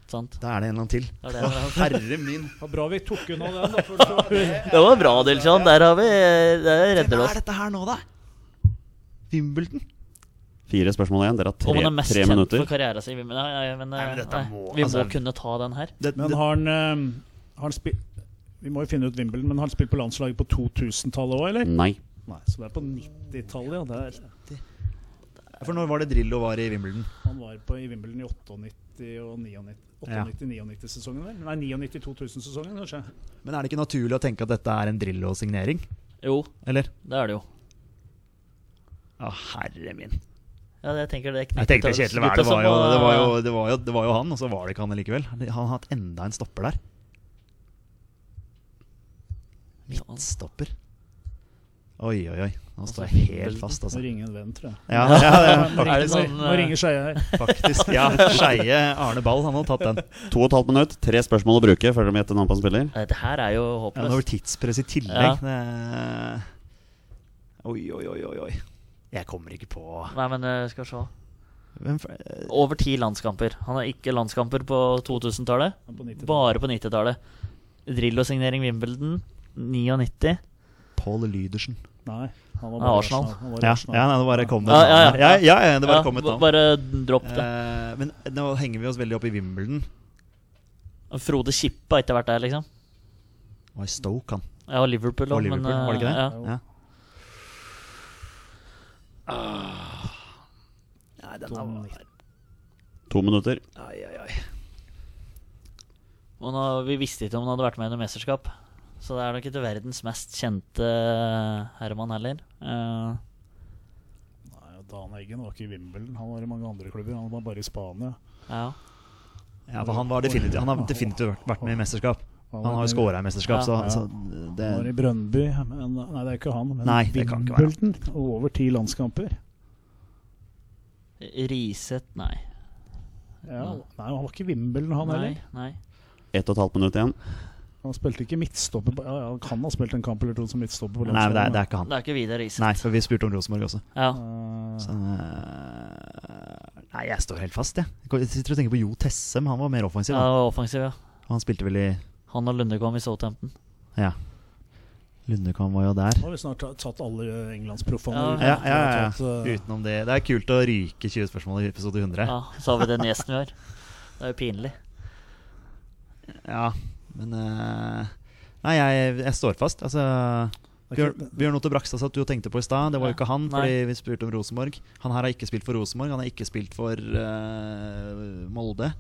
Sant. Da er det en eller annen til. Det er. Herre min. Ja, bra vi tok unna den. Da, for Det var bra, Dilshan. Der har vi Der redder oss. Hva er dette her nå, da? Wimbledon? Fire spørsmål igjen. Dere har Om han tre, er mest tre kjent minutter. for karriere sin. Men, nei, men, Nei, men dette nei, må- vi må altså- kunne ta den her. Det, men har han, eh, han spilt Vi må jo finne ut Wimbledon, men har han spilt på landslaget på 2000-tallet òg, eller? Nei. Nei, Så det er på 90-tallet, ja. Det er, for når var det Drillo var i Wimbledon? han var på i Wimbledon i 98 og 99. Ja. 98-99-sesongen, vel? Nei, 99-2000-sesongen, kanskje. Men er det ikke naturlig å tenke at dette er en Drillo-signering? Jo, Eller? det er det jo. Å, herre min. Ja, jeg tenker det er Jeg tenkte Kjetil var, jo- det, var jo, det, var jo, det var jo han, og så var det ikke han likevel. Han har hatt enda en stopper der. Midtstopper. Oi, oi, oi. Nå står jeg helt fast, Må altså. ringe en venn, tror jeg. Ja, ja, ja, Må ringe, Er det sånn, må ringe Skeie her. faktisk. Ja, Skeie Arne Ball, han har tatt den. To og et halvt minutt. Tre spørsmål å bruke før dere gjetter navn på en spiller. Det her er jo Ja, det var håpløst. tidspress i tillegg. Det... Oi, oi, oi, oi, oi. Jeg kommer ikke på Nei, men eh, skal vi se. Eh, Over ti landskamper. Han har ikke landskamper på 2000-tallet. på 90-tallet. Bare på 90-tallet. Drillo-signering Wimbledon 99. Pål Lydersen. Nei, han var Ja, bare Arsenal. Han var Ja, Arsenal. ja, nei, det bare kom det Ja, et ja, navn. ja. ja, ja, ja, det bare Ja, kom et navn. Bare dropp det. Eh, men nå henger vi oss veldig opp i Wimbledon. Frode Kippe har ikke vært der, liksom. Var i Stoke, han. Ja, og Liverpool Og òg, men Liverpool, var det ikke det? eh, Ja. Ja. Nei, den var To minutter. Ai, ai, ai. Og nå, vi visste ikke om han hadde vært med i noe mesterskap. Så det er nok ikke verdens mest kjente Herman heller. Uh, Nei, Dan Eggen var ikke i Wimbledon, han var i mange andre klubber. Han var bare i Spania. ja. Ja, for han, var definitivt, han har definitivt vært- med i mesterskap. Han har jo scora i mesterskap, så, Ja. så Han var i Brøndby, men Nei, det er ikke han. Men Nei, det kan ikke være han. Wimbledon og over ti landskamper. Riset, nei. Ja, nei, han var ikke i Wimbledon, han nei, heller. nei. Ett og et halvt minutt igjen. Han spilte ikke midtstopper. på- Ja, han kan ha spilt en kamp eller to som midtstopper. på Nei, men det er, det er ikke han. Det er ikke Vidar Iset. Nei, for vi spurte om Rosenborg også. Ja. Så, eh, nei, jeg står helt fast, jeg. Jeg sitter og tenker på Jo Tessem. Han var mer offensiv. ja, var offensiv, ja. Han spilte vel i Han og Lundekvam i Southampton. Ja. Lundekvam var jo der. Nå har vi snart tatt- alle englandsproffene. Ja. Ja, ja, ja, ja. Eh, Utenom det. Det er kult å ryke 20 spørsmål i episode 100. Ja, Så har vi den gjesten vi har. Det er jo pinlig. Ja, men eh, Nei, jeg, jeg står fast. Altså Bjørn, Bjørn Otto Brakstad satt du og tenkte på i stad. Det var jo ikke han, Nei. fordi vi spurte om Rosenborg. Han her har ikke spilt for Rosenborg, han har ikke spilt for uh, Molde.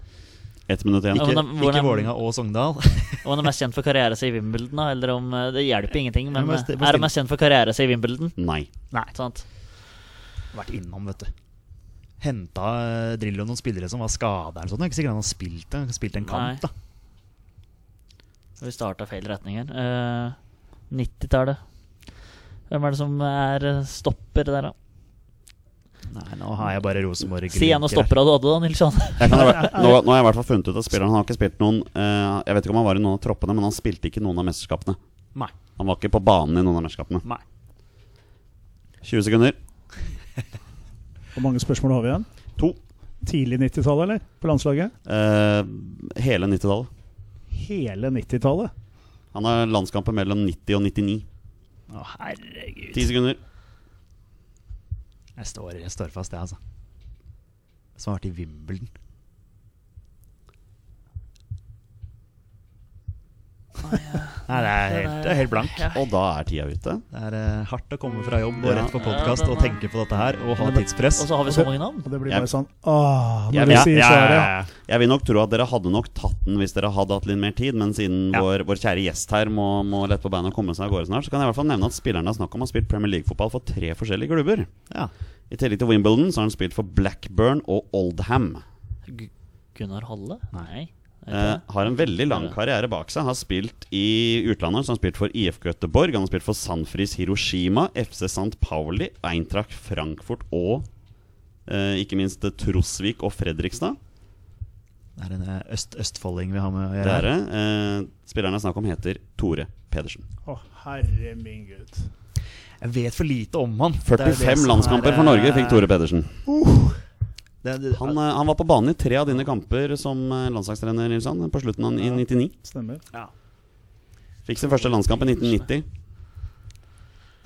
Ett minutt igjen. Ikke, ikke Vålinga og Sogndal. Om han er mest kjent for karriere seg i Wimbledon, eller om eh, Det hjelper ingenting, men Ja, men eh, sti- er han mest kjent for karriere seg i Wimbledon? Nei. Nei. Sant? Vært innom, vet du. Henta Drillo noen spillere som var skada eller sånn. Det er ikke sikkert han har spilt. Han har spilt en Nei. kamp, da. Vi starta feil retning her. Eh, 90-tallet. Hvem er det som er eh, stopper der, da? Nei, nå har jeg bare Rosenborg Si en av stoppera du hadde, da, Nils Johan. Nå, nå har jeg i hvert fall funnet ut at spilleren Han har ikke spilt noen uh, Jeg vet ikke om han var i noen av troppene, men han spilte ikke noen av mesterskapene. Nei. Han var ikke på banen i noen av mesterskapene. Nei. 20 sekunder. Hvor mange spørsmål har vi igjen? To. Tidlig 90-tallet, eller? På landslaget? Uh, hele 90-tallet. Hele 90-tallet? Han har landskamper mellom 90 og 99. Å, herregud. 10 sekunder. Jeg står, jeg står fast, jeg, altså. Som har vært i Wimbledon. Nei, det er helt, det er helt blank. Ja. Og da er tida ute. Det er eh, hardt å komme fra jobb og rett på podkast og tenke på dette her og ha tidspress. Og så har vi så mange navn. Og det blir bare sånn Åh, når du sier ja, svaret. ja, ja. Jeg vil nok tro at dere hadde nok tatt den hvis dere hadde hatt litt mer tid, men siden Ja. vår, vår kjære gjest her må, må lette på beina og komme seg av gårde snart, så kan jeg i hvert fall nevne at spillerne har snakk om har spilt Premier League-fotball for tre forskjellige klubber. Ja. I tillegg til Wimbledon så har han spilt for Blackburn og Oldham. Gu- Gunnar Halle? Nei. Eh, har en veldig lang karriere bak seg. Har spilt i utlandet. Så han har spilt for IF Göteborg, han har spilt for Sanfris Hiroshima, FC St. Pauli, Eintracht Frankfurt og eh, ikke minst Trosvik og Fredrikstad. Det er en eh, øst østfolding vi har med å gjøre. Det er det. Eh, spilleren det er snakk om, heter Tore Pedersen. Å, herre min gud. Jeg vet for lite om han. Det er det 45 landskamper er, for Norge fikk Tore Pedersen. Det, det, Han, eh, han var på banen i tre av dine kamper som eh, landslagstrener Nilsson, på slutten av i 99. Stemmer. Fikk sin første landskamp i 1990.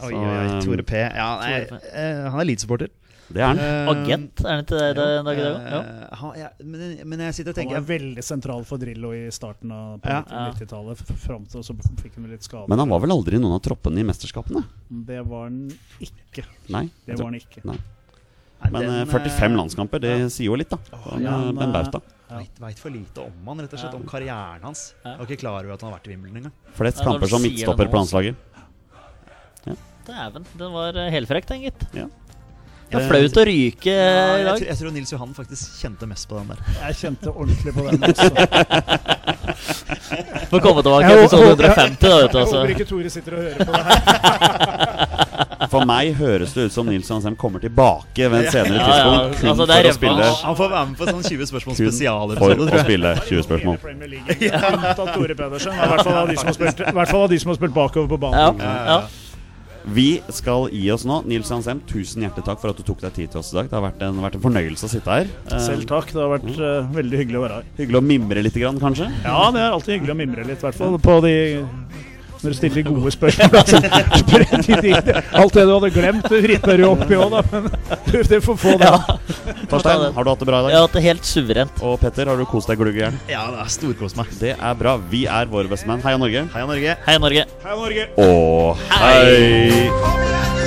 oi, oi, oi, eh, Tore P. Ja, nei, Tore P. han er Leeds-supporter. Det er han. Uh, Agent, er han ikke det dag i dag? Ja. han- ja, men, men jeg sitter og tenker Han var veldig sentral for Drillo i starten av Ja. 90-tallet. Fram til så fikk han litt skade. Men han var vel aldri i noen av troppene i mesterskapene? Det var han ikke. Nei. Det var han ikke. Nei. Men den, eh, 45 eh, landskamper, det sier jo litt, da. Han, ja, eh, Ben Bauta. Veit, veit for lite om han, rett og slett. Ja. Om karrieren hans. Ja. Jeg var ikke klar over at han har vært i Wimbledon engang. Flest Ja, kamper som midtstopper på landslaget. Dæven, den var eh, helfrekt, den, gitt. Ja. Det er flaut å ryke Ja, i jeg, dag. tror, jeg tror Nils Johan faktisk kjente mest på den der. Jeg kjente ordentlig på den. også. Får komme tilbake i episode 150, da, vet du. Jeg Altså. håper ikke Tore sitter og hører på det her. For meg høres det ut som Nils Hansheim kommer tilbake ved et senere Ja, ja, tidspunkt. Kun altså, for å spille. Han får være med på sånn 20 spørsmål spesialer. for å spille 20 spørsmål. Hele Unntatt Tore Pedersen. I hvert fall av de som har spilt, i hvert fall av de som har spilt bakover på Ja, banen. ja. Vi skal gi oss nå. Nils Hansheim, tusen hjertelig takk for at du tok deg tid til oss i dag. Det har vært en, vært en fornøyelse å sitte her. Eh, Selv takk. Det har vært uh, veldig hyggelig å være her. Hyggelig å mimre litt, kanskje. Ja, det er alltid hyggelig å mimre litt, i hvert fall på de Når du stiller gode spørsmål. Altså. Alt det du hadde glemt, du ripper jo oppi òg, da. Men du, får få det. Torstein, har du hatt det bra i dag? Jeg har hatt det helt suverent. Og Petter, har du kost deg gluggjern? Ja, det er storkost meg. Det er bra. Vi er våre bestemenn. Heia Norge. Heia Norge. Hei, Norge. Hei, Norge. Og hei!